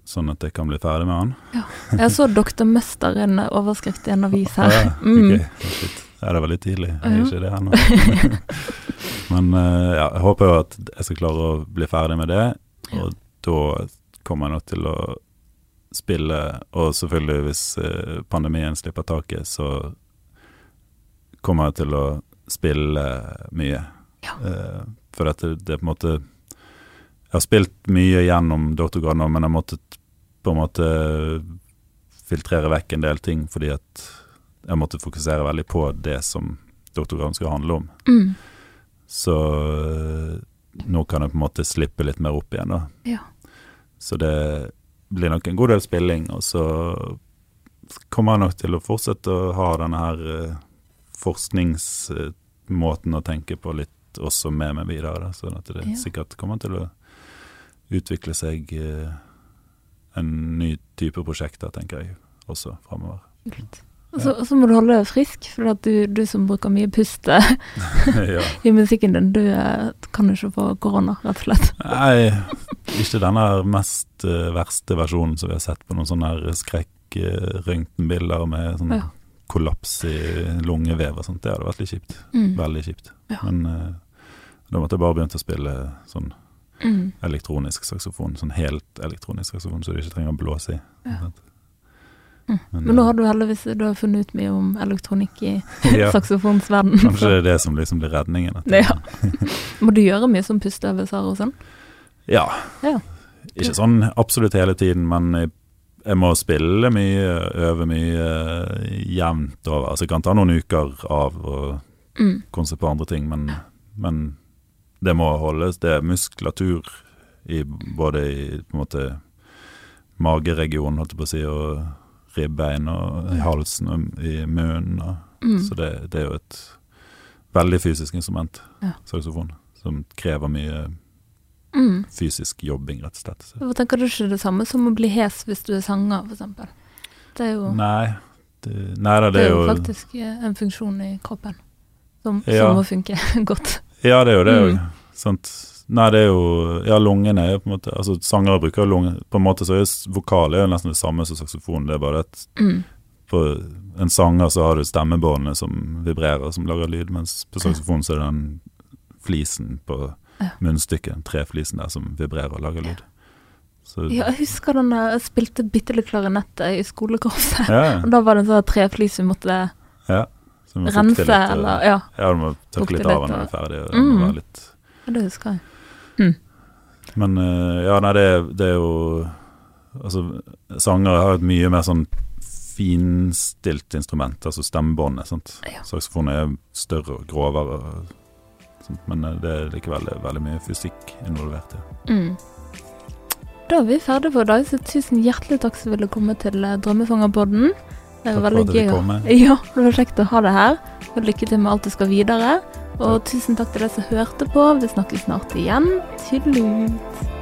sånn at jeg kan bli ferdig med den. Jeg så 'Doktormester' en overskrift i en avis her. Ja, Mm. ok. Ja, det var litt tidlig. Jeg er ikke det ennå. Men eh, ja, jeg håper jo at jeg skal klare å bli ferdig med det, og da kommer jeg nok til å spille, og selvfølgelig hvis eh, pandemien slipper taket, så kommer jeg til å spille mye. Ja. Uh, for at det, det på en måte Jeg har spilt mye gjennom doktorgraden, men jeg måtte på en måte filtrere vekk en del ting fordi at jeg måtte fokusere veldig på det som doktorgraden skal handle om. Mm. Så øh, nå kan jeg på en måte slippe litt mer opp igjen, da. Ja. Så det blir nok en god del spilling, og så kommer jeg nok til å fortsette å ha denne her forskningsmåten å tenke på litt også med meg videre, sånn at det Ja. sikkert kommer til å utvikle seg øh, en ny type prosjekter, tenker jeg, også framover. Kult. Og så, så må du holde deg frisk, for du, du som bruker mye pust eh, ja. i musikken din, du eh, kan ikke få korona, rett og slett. Nei, ikke denne mest uh, verste versjonen som vi har sett på noen sånne skrekk-røntgenbilder med sånn Ja. Kollaps i lungevev og sånt. Det hadde vært litt kjipt. Mm. Veldig kjipt. Ja. Men uh, da måtte jeg bare begynt å spille sånn Mm. elektronisk saksofon. Sånn helt elektronisk saksofon, så du ikke trenger å blåse i. Ja. Men, Men nå har du heldigvis du har funnet ut mye om elektronikk i ja, saksofonsverden. Kanskje det er det som liksom blir redningen. Ja. Må du gjøre mye som pusteøvelser og sånn? Ja. Ja. Ikke sånn absolutt hele tiden, men jeg, må spille mye, øve mye uh, jevnt over. Altså jeg kan ta noen uker av og Mm. konse på andre ting, men, men det må holdes. Det er muskulatur i både i på en måte mageregionen, holdt jeg på å si, og ribbein og i halsen og i munnen. Og, Mm. Så det, det er jo et veldig fysisk instrument, Ja. saksofon, som krever mye Mm. fysisk jobbing, rett og slett. Så. Hvorfor tenker du ikke det samme som å bli hes hvis du er sanger, eksempel? Det er jo, Nei, det, nei da, det det er jo faktisk eh, en funksjon i kroppen som, Ja. som må funke godt. Ja, det er jo det òg. Mm. Sant. Nei, det er jo Ja, lungene er jo på en måte Altså, sangere bruker jo lunger På en måte så er vokal er jo nesten det samme som saksofon. Det er bare at Mm. på en sanger så har du stemmebåndene som vibrerer, som lager lyd, mens på saksofon så er det den flisen på Ja. munnstykket, treflisen der, som vibrerer og lager lyd. Så Ja, jeg husker den der, jeg spilte bitte litt klarinett i skolekorpset. ja, Og da var det en sånn treflis vi måtte ja. Så må rense, litt, eller Ja, Ja, du må tørke litt av når du er ferdig. Og det Mm. være litt det husker jeg. Men eh, ja, nei, det, det er jo Altså, sangere har et mye mer sånn finstilt instrument, altså stemmebåndet. sant? Ja. Saksofonen er større og grovere, og sånt, men eh, det er likevel veldig mye fysikk involvert. Ja. Mm. Da er vi ferdige for i dag, så tusen hjertelig takk som ville komme til eh, Drømmefangerpodden. Det var veldig gøy. Ja, det var kjekt å ha deg her. Og lykke til med alt du skal videre. Og tusen takk til deg som hørte på. Vi snakkes snart igjen. Tydelig.